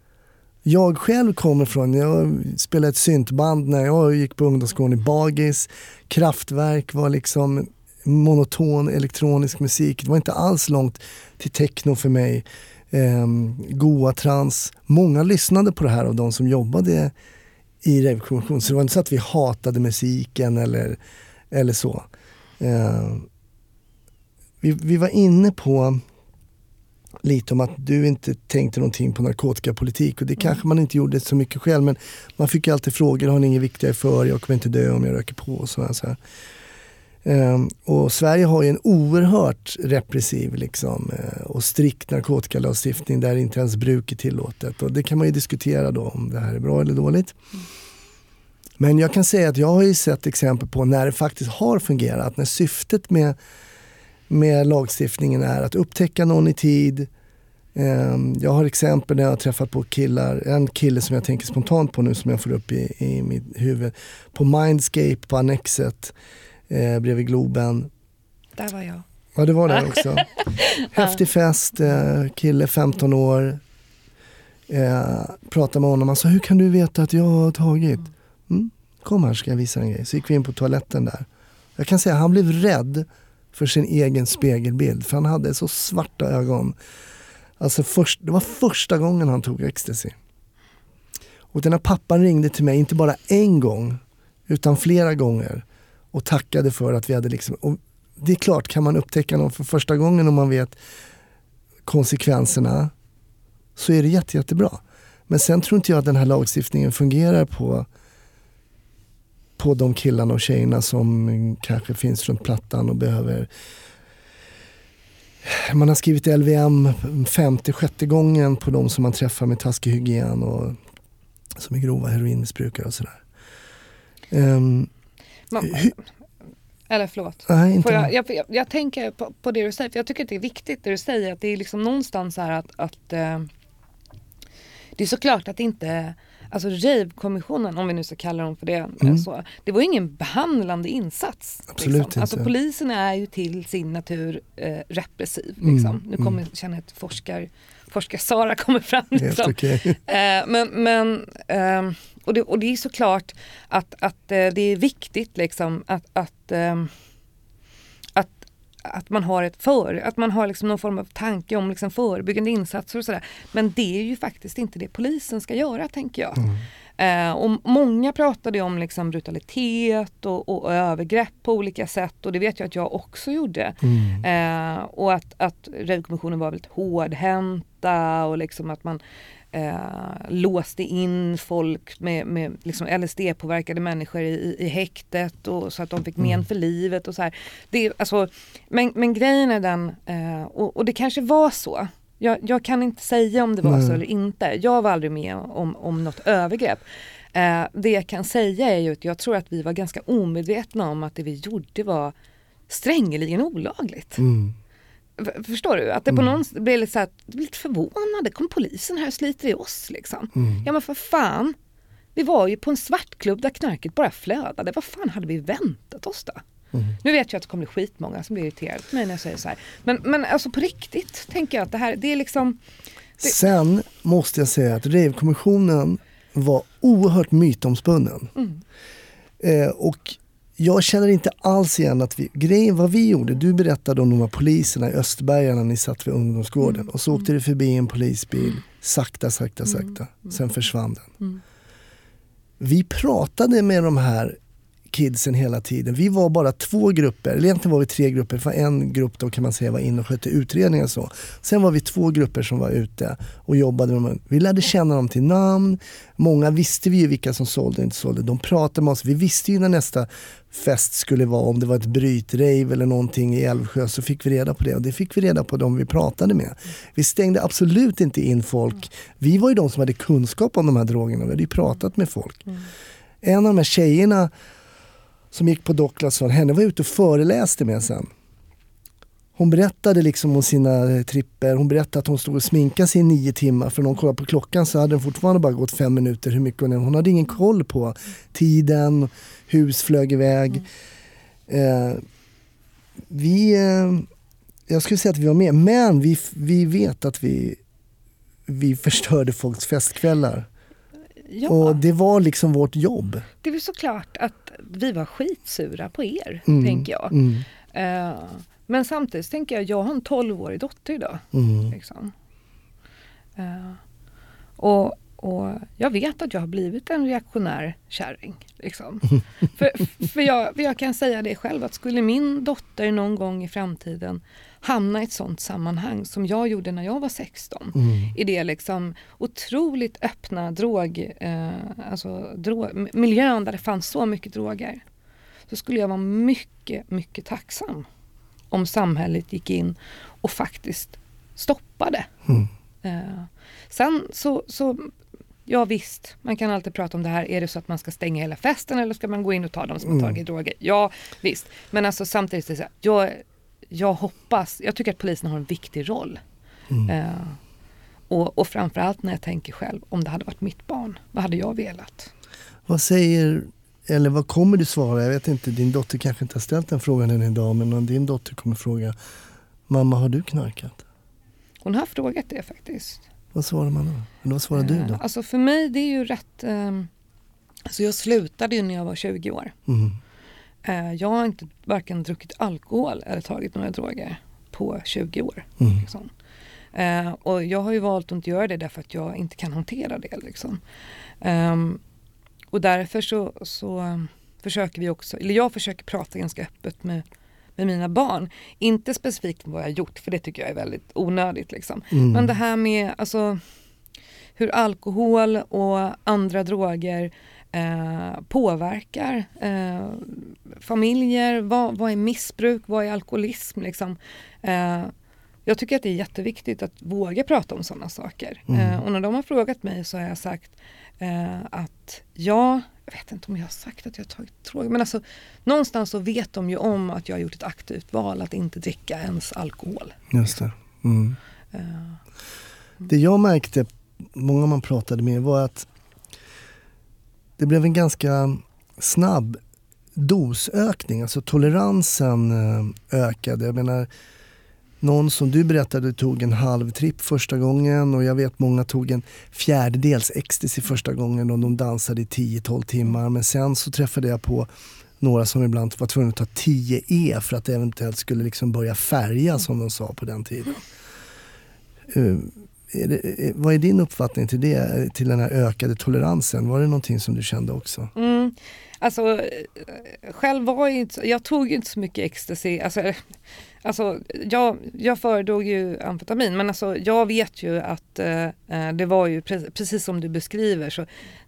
Jag själv kommer från, jag spelade ett syntband när jag gick på ungdomsgården i Bagis. Kraftwerk var liksom monoton elektronisk musik. Det var inte alls långt till techno för mig. Eh, goa trans. Många lyssnade på det här av de som jobbade i revkommission. Så det var inte så att vi hatade musiken eller, eller så. Eh, vi, vi var inne på lite om att du inte tänkte någonting på narkotikapolitik och det mm. kanske man inte gjorde så mycket själv men man fick ju alltid frågor, har ni inget viktigare för? Jag kommer inte dö om jag röker på och så. så här. Um, och Sverige har ju en oerhört repressiv liksom, uh, och strikt narkotikalagstiftning där inte ens bruk är tillåtet. Och det kan man ju diskutera då om det här är bra eller dåligt. Mm. Men jag kan säga att jag har ju sett exempel på när det faktiskt har fungerat. När syftet med, med lagstiftningen är att upptäcka någon i tid. Ehm, jag har exempel när jag har träffat på killar, en kille som jag tänker spontant på nu som jag får upp i, i mitt huvud. På Mindscape på Annexet eh, bredvid Globen. Där var jag. Ja det var det också. Häftig fest, eh, kille 15 år. Eh, pratade med honom, han sa hur kan du veta att jag har tagit? Mm, kom här ska jag visa dig en grej. Så gick vi in på toaletten där. Jag kan säga han blev rädd för sin egen spegelbild för han hade så svarta ögon. Alltså först, det var första gången han tog ecstasy. Och den här pappan ringde till mig, inte bara en gång, utan flera gånger och tackade för att vi hade liksom, det är klart, kan man upptäcka någon för första gången och man vet konsekvenserna så är det jätte, jättebra. Men sen tror inte jag att den här lagstiftningen fungerar på, på de killarna och tjejerna som kanske finns runt plattan och behöver man har skrivit LVM femte, sjätte gången på de som man träffar med taskig hygien och som är grova heroinmissbrukare och sådär. Um, man, eller förlåt. Nej, inte jag, jag, jag, jag, tänker på, på, det du säger, för jag tycker att det är viktigt det du säger, att det är liksom någonstans här att, att uh, det är såklart att inte Alltså rave-kommissionen, om vi nu ska kalla dem för det, mm. så, det var ingen behandlande insats. Absolut liksom. inte. Alltså polisen är ju till sin natur eh, repressiv. Liksom. Mm. Nu kommer, mm. känner jag att forskar, forskar-Sara kommer fram. Liksom. Okay. Eh, men, men eh, och, det, och det är såklart att, att eh, det är viktigt liksom att, att ehm, att man har ett för, att man har liksom någon form av tanke om liksom förebyggande insatser och sådär. Men det är ju faktiskt inte det polisen ska göra tänker jag. Mm. Eh, och många pratade om liksom brutalitet och, och, övergrepp på olika sätt och det vet jag att jag också gjorde. Mm. Eh, och att, att Revkommissionen var väldigt hårdhänta och liksom att man eh, låste in folk med, med liksom LSD-påverkade människor i, i häktet och, så att de fick men mm. för livet och så här. Det, alltså, men, men grejen är den, eh, och, och, det kanske var så. Jag, jag, kan inte säga om det var Nej. så eller inte. Jag var aldrig med om, om något övergrepp. Eh, det jag kan säga är ju att jag tror att vi var ganska omedvetna om att det vi gjorde var strängeligen olagligt. Mm. Förstår du? Att det på mm. någon blir lite, så här, lite förvånade. Kom polisen här och sliter i oss liksom? Mm. Ja men för fan. Vi var ju på en svartklubb där knarket bara flödade. Vad fan hade vi väntat oss då? Mm. Nu vet jag att det kommer bli skitmånga som blir irriterade på mig när jag säger så här. Men, men alltså på riktigt tänker jag att det här, det är liksom... Det... Sen måste jag säga att Revkommissionen var oerhört mytomspunnen. Mm. Eh, och jag känner inte alls igen att vi, grejen vad vi gjorde, du berättade om de här poliserna i Östberga när ni satt vid ungdomsgården mm. och så åkte det förbi en polisbil, sakta, sakta, mm. sakta. Sen försvann den. Mm. Vi pratade med de här kidsen hela tiden. Vi var bara två grupper, eller egentligen var vi tre grupper. För en grupp då kan man säga var inne och skötte utredningar och så. Sen var vi två grupper som var ute och jobbade med dem. Vi lärde känna dem till namn. Många visste vi ju vilka som sålde och inte sålde. De pratade med oss. Vi visste ju när nästa fest skulle vara, om det var ett brytrave eller någonting i Älvsjö så fick vi reda på det och det fick vi reda på de vi pratade med. Vi stängde absolut inte in folk. Vi var ju de som hade kunskap om de här drogerna, vi hade ju pratat med folk. Mm. En av de här tjejerna som gick på Docklandsson, henne var jag ute och föreläste med sen. Hon berättade liksom om sina tripper. Hon berättade att hon stod och sminkade sig i nio timmar. För när hon kollade på klockan så hade den fortfarande bara gått fem minuter. Hur mycket hon, hon hade ingen koll på tiden, hus flög iväg. Mm. Eh, vi, eh, jag skulle säga att vi var med, men vi, vi vet att vi, vi förstörde folks festkvällar. Ja. Och det var liksom vårt jobb. Det är väl såklart att vi var skitsura på er, mm. tänker jag. Mm. Uh, men samtidigt tänker jag, jag har en 12-årig dotter idag. Mm. Liksom. Uh, och, och jag vet att jag har blivit en reaktionär kärring. Liksom. för för jag, för jag kan säga det själv, att skulle min dotter någon gång i framtiden hamna i ett sånt sammanhang som jag gjorde när jag var 16. Mm. I det liksom otroligt öppna drog, eh, alltså drog, miljön där det fanns så mycket droger. Så skulle jag vara mycket, mycket tacksam om samhället gick in och faktiskt stoppade. Mm. Eh, sen så, så ja visst, man kan alltid prata om det här. Är det så att man ska stänga hela festen eller ska man gå in och ta dem som har mm. tagit droger? Ja, visst. Men alltså samtidigt, så här, jag, jag hoppas, jag tycker att polisen har en viktig roll. Mm. Uh, och, och framförallt när jag tänker själv, om det hade varit mitt barn, vad hade jag velat? Vad säger, eller vad kommer du svara? Jag vet inte, din dotter kanske inte har ställt den frågan än idag, men om din dotter kommer fråga, mamma har du knarkat? Hon har frågat det faktiskt. Vad svarar man då? Eller vad svarar du då? Eh, alltså för mig det är ju rätt... Um, alltså jag slutade ju när jag var 20 år. Mm. Uh, jag har inte varken druckit alkohol eller tagit några droger på 20 år. Mm. Liksom. Uh, och jag har ju valt att inte göra det därför att jag inte kan hantera det. Liksom. Um, och därför så, så försöker vi också, eller jag försöker prata ganska öppet med med mina barn. Inte specifikt vad jag har gjort, för det tycker jag är väldigt onödigt. Liksom. Mm. Men det här med alltså, hur alkohol och andra droger eh, påverkar eh, familjer. Vad, vad, är missbruk? Vad är alkoholism? Liksom? Eh, jag tycker att det är jätteviktigt att våga prata om sådana saker. Mm. Eh, och när de har frågat mig så har jag sagt eh, att ja, jag vet inte om jag har sagt att jag har tagit droger, men alltså någonstans så vet de ju om att jag har gjort ett aktivt val att inte dricka ens alkohol. Just det. Mm. Uh, det jag märkte, många man pratade med, var att det blev en ganska snabb dosökning, alltså toleransen eh, ökade. Jag menar, någon som du berättade tog en halv tripp första gången och jag vet många tog en fjärdedels ecstasy första gången och de dansade i 10-12 timmar. Men sen så träffade jag på några som ibland var tvungna att ta 10 E för att det eventuellt skulle liksom börja färga som de sa på den tiden. Eh, är det, vad är din uppfattning till det, till den här ökade toleransen? Var det någonting som du kände också? Mm. Alltså, själv var jag inte, jag tog inte så mycket ecstasy. Alltså, Alltså, jag, jag föredrog ju amfetamin men alltså, jag vet ju att eh, eh, det var ju pre precis som du beskriver så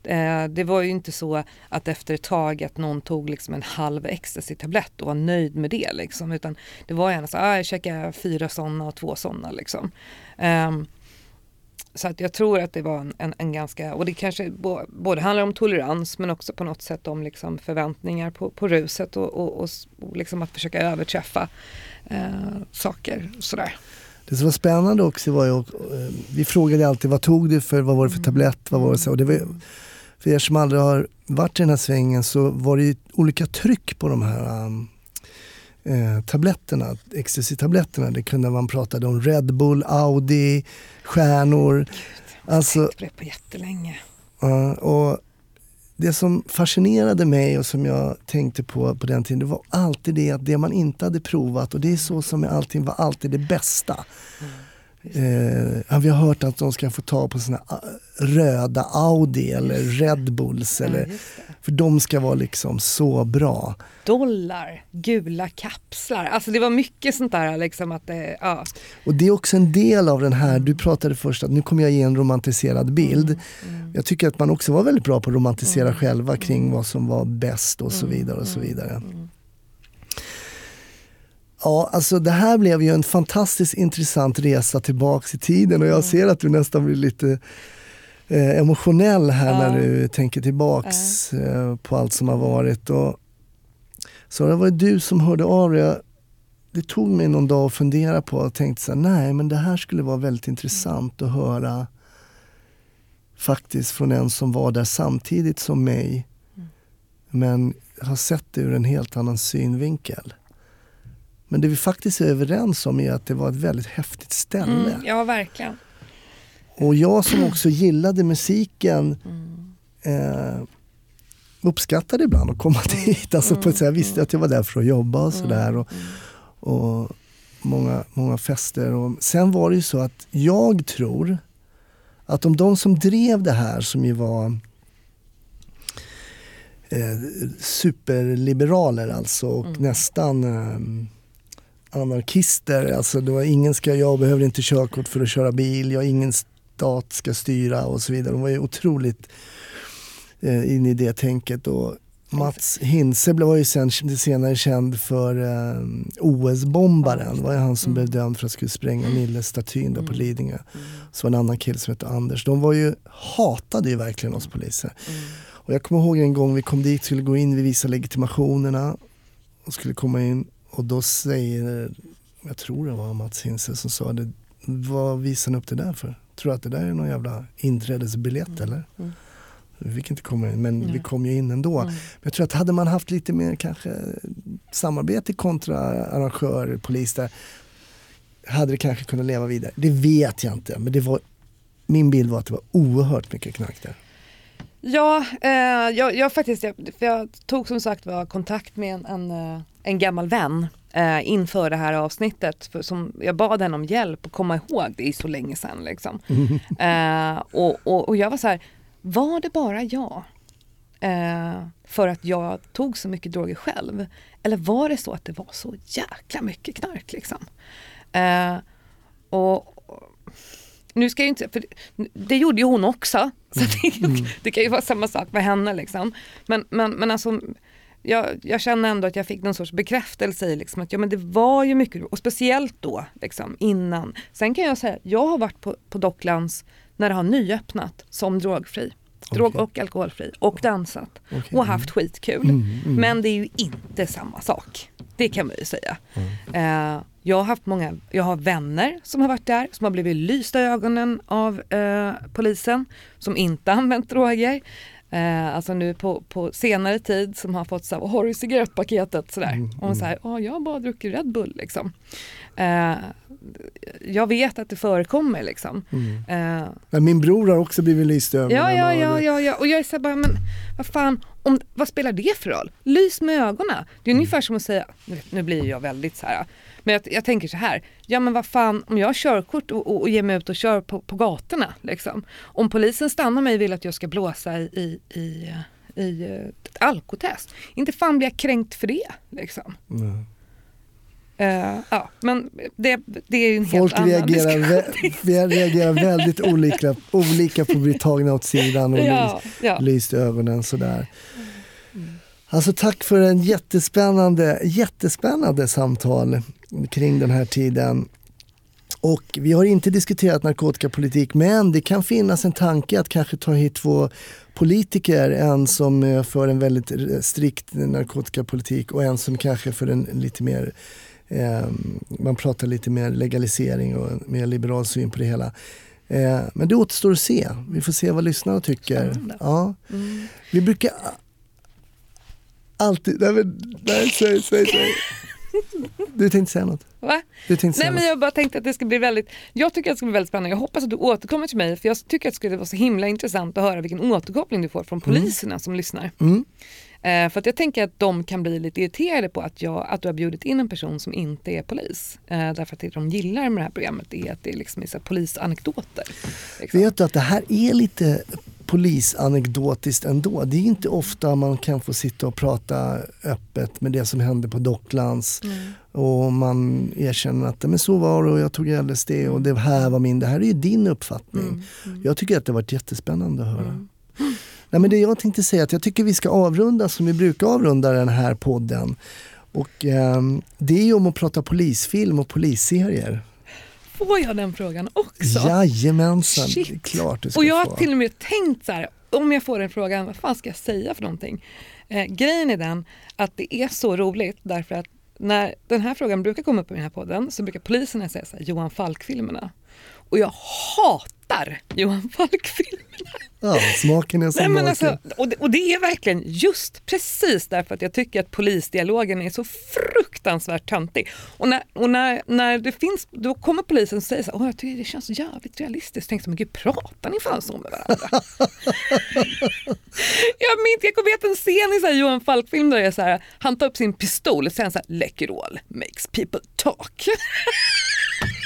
eh, det var ju inte så att efter ett tag att någon tog liksom en halv ecstasy-tablett och var nöjd med det liksom utan det var gärna så ah, jag käkade fyra sådana och två sådana liksom. Eh, så att jag tror att det var en, en, en ganska, och det kanske både handlar om tolerans men också på något sätt om liksom förväntningar på, på ruset och, och, och, och liksom att försöka överträffa eh, saker. Sådär. Det som var spännande också var ju, eh, vi frågade alltid vad tog du för, vad var det för mm. tablett, vad var det så? Och det var, för er som aldrig har varit i den här svängen så var det ju olika tryck på de här um, eh, tabletterna, ecstasy-tabletterna. Det kunde man pratade om Red Bull, Audi, stjärnor. Gud, jag alltså, tänkt på det på jättelänge. Uh, och det som fascinerade mig och som jag tänkte på på den tiden, det var alltid det att det man inte hade provat och det är så som med allting var alltid det bästa. Mm. Eh, vi har hört att de ska få ta på såna ah, röda Audi eller Red Bulls. Eller, för de ska vara liksom så bra. Dollar, gula kapslar. Alltså det var mycket sånt där. Liksom att det, ja. Och det är också en del av den här, du pratade först att nu kommer jag ge en romantiserad bild. Mm. Mm. Jag tycker att man också var väldigt bra på att romantisera mm. själva kring mm. vad som var bäst och så mm. vidare. och så mm. vidare. Ja, alltså det här blev ju en fantastiskt intressant resa tillbaks i tiden och jag ser att du nästan blir lite eh, emotionell här ja. när du tänker tillbaks ja. eh, på allt som har varit. Och, så det var du som hörde av dig. Det tog mig någon dag att fundera på och tänkte så här, nej men det här skulle vara väldigt intressant att höra faktiskt från en som var där samtidigt som mig. Mm. Men har sett det ur en helt annan synvinkel. Men det vi faktiskt är överens om är att det var ett väldigt häftigt ställe. Mm, ja, verkligen. Och jag som också gillade musiken mm. eh, uppskattade ibland att komma mm. dit. Alltså på ett sätt, jag visste att jag var där för att jobba och sådär. Mm. Och, och många, många fester. Och sen var det ju så att jag tror att om de som drev det här som ju var eh, superliberaler alltså och mm. nästan eh, anarkister. Alltså det var ingen ska, jag behöver inte körkort för att köra bil, jag, ingen stat ska styra och så vidare. De var ju otroligt eh, in i det tänket. Och Mats Hintze var ju sen, senare känd för eh, OS-bombaren. Det var ju han som mm. blev dömd för att skulle spränga Nille-statyn mm. på Lidingö. Mm. Så var en annan kille som hette Anders. De var ju, hatade ju verkligen oss poliser. Mm. Och jag kommer ihåg en gång vi kom dit, skulle gå in, vi visade legitimationerna och skulle komma in och då säger, jag tror det var Mats Hintze som sa det, vad visar ni upp det där för? Tror du att det där är någon jävla inträdesbiljett mm. eller? Mm. Vi fick inte komma in, men mm. vi kom ju in ändå. Mm. Men jag tror att hade man haft lite mer kanske samarbete kontra arrangör, polis där, hade det kanske kunnat leva vidare. Det vet jag inte, men det var, min bild var att det var oerhört mycket knark där. Ja, eh, jag, jag, faktiskt, jag, för jag tog som sagt var kontakt med en, en, eh, en gammal vän eh, inför det här avsnittet. För som, jag bad henne om hjälp att komma ihåg det är så länge sedan. Liksom. Eh, och, och, och, jag var så här, var det bara jag? Eh, för att jag tog så mycket droger själv? Eller var det så att det var så jäkla mycket knark liksom? Eh, och, nu ska jag inte, för det gjorde ju hon också. Så det, mm. det, kan ju vara samma sak med henne liksom. Men, men, men alltså jag, jag känner ändå att jag fick någon sorts bekräftelse i liksom att ja, men det var ju mycket, och speciellt då liksom, innan. Sen kan jag säga, jag har varit på, på Docklands när det har nyöppnat som drogfri. Drog och alkoholfri och dansat okay. och haft skitkul. Mm, mm. Men det är ju inte samma sak. Det kan man ju säga. Mm. Uh, jag har haft många, jag har vänner som har varit där som har blivit lysta i ögonen av uh, polisen som inte använt droger. Eh, alltså nu på, på senare tid som har fått så vad har du cigarettpaketet? Sådär. Mm, och hon säger, oh, jag har bara druckit Red Bull liksom. Eh, jag vet att det förekommer liksom. Mm. Eh, min bror har också blivit lyst över. Ja, ja, ja, ja, ja, och jag är så bara, men vad fan, om, vad spelar det för roll? Lys med ögonen. Det är mm. ungefär som att säga, nu blir jag väldigt så här, men jag, jag, tänker så här, ja men vad fan om jag har körkort och, och, och ger mig ut och kör på, på gatorna, liksom. om polisen stannar mig och vill att jag ska blåsa i, i, i, i ett alkotest, inte fan blir jag kränkt för det. Liksom. Mm. Uh, ja, men det, det är en Folk helt reagerar, vä reagerar väldigt olika, olika på att bli tagna åt sidan och ja, ja. lyst ögonen sådär. Mm. Alltså tack för en jättespännande, jättespännande samtal kring den här tiden. Och vi har inte diskuterat narkotikapolitik men det kan finnas en tanke att kanske ta hit två politiker. En som för en väldigt strikt narkotikapolitik och en som kanske för en lite mer eh, man pratar lite mer legalisering och mer liberal syn på det hela. Eh, men det återstår att se. Vi får se vad lyssnarna tycker. Ja. Mm. Vi brukar alltid... Nej, men, nej säg, säg, säg. Du tänkte säga något? Va? Du tänkte Nej, men jag bara tänkte att det ska bli väldigt, jag tycker att det ska bli väldigt spännande. Jag hoppas att du återkommer till mig för jag tycker att det skulle vara så himla intressant att höra vilken återkoppling du får från mm. poliserna mm. som lyssnar. Mm. Eh, för att jag tänker att de kan bli lite irriterade på att, jag, att du har bjudit in en person som inte är polis. Eh, därför att det de gillar med det här programmet är att det liksom är så polisanekdoter. Liksom. Vet du att det här är lite polisanekdotiskt ändå. Det är inte ofta man kan få sitta och prata öppet med det som hände på Docklands. Mm. Och man erkänner att men så var det och jag tog LSD och det här var min. Det här är ju din uppfattning. Mm. Mm. Jag tycker att det har varit jättespännande att höra. Mm. Nej, men det jag tänkte säga att jag tycker vi ska avrunda som vi brukar avrunda den här podden. Och eh, det är ju om att prata polisfilm och polisserier. Får jag den frågan också? Jajamensan, Shit. det är klart du ska Och jag har få. till och med tänkt så här, om jag får den frågan, vad fan ska jag säga för någonting? Eh, grejen är den att det är så roligt därför att när den här frågan brukar komma upp i den här podden så brukar poliserna säga så här, Johan Falk-filmerna. Och jag hatar Johan Falk-filmerna. Ja, smaken är som Nej, alltså, och, det, och det är verkligen just precis därför att jag tycker att polisdialogen är så fruktansvärt töntig. Och när, och när, när det finns, då kommer polisen och säger så här, jag tycker det känns jävligt realistiskt. Tänkte men gud pratar ni fan så med varandra? jag minns, jag kommer ihåg en scen i så Johan Falk-film där jag så här, han tar upp sin pistol och säger så här, Läkerol makes people talk.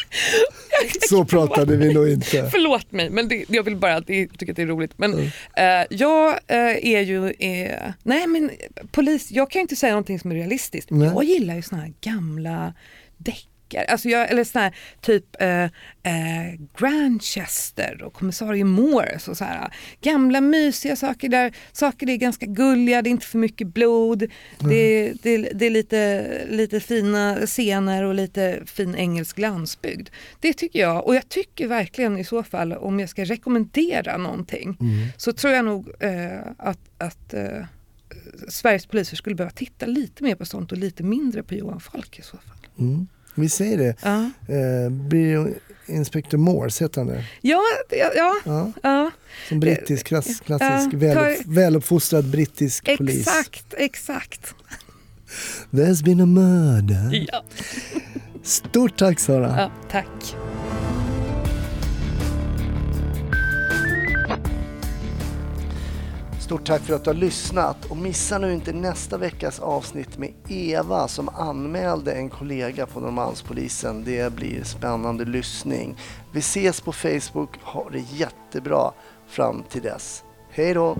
Så pratade vi nog inte. Förlåt mig, men det, jag vill bara att tycka att det är roligt. Men mm. eh, jag eh, är ju, eh, nej men polis, jag kan ju inte säga någonting som är realistiskt. Nej. Jag gillar ju såna här gamla deckare böcker. Alltså jag, eller sån här, typ eh, eh, Grandchester och kommissarie Morse och så här, gamla mysiga saker där saker är ganska gulliga, det är inte för mycket blod, mm. det, det, det, är lite, lite fina scener och lite fin engelsk landsbygd. Det tycker jag och jag tycker verkligen i så fall om jag ska rekommendera någonting mm. så tror jag nog eh, att, att eh, Sveriges poliser skulle behöva titta lite mer på sånt och lite mindre på Johan Falk i så fall. Mm. Vi säger det. Ja. Eh, blir Inspector Morse, heter han det? Ja, ja, ja. ja. Som brittisk, klass, klassisk, ja, väl, väluppfostrad brittisk exakt, polis. Exakt, exakt. There's been a murder. Ja. Stort tack Sara. Ja, tack. Stort tack för att du har lyssnat och missa nu inte nästa veckas avsnitt med Eva som anmälde en kollega på Norrmalmspolisen. Det blir spännande lyssning. Vi ses på Facebook. Ha det jättebra fram till dess. Hej då!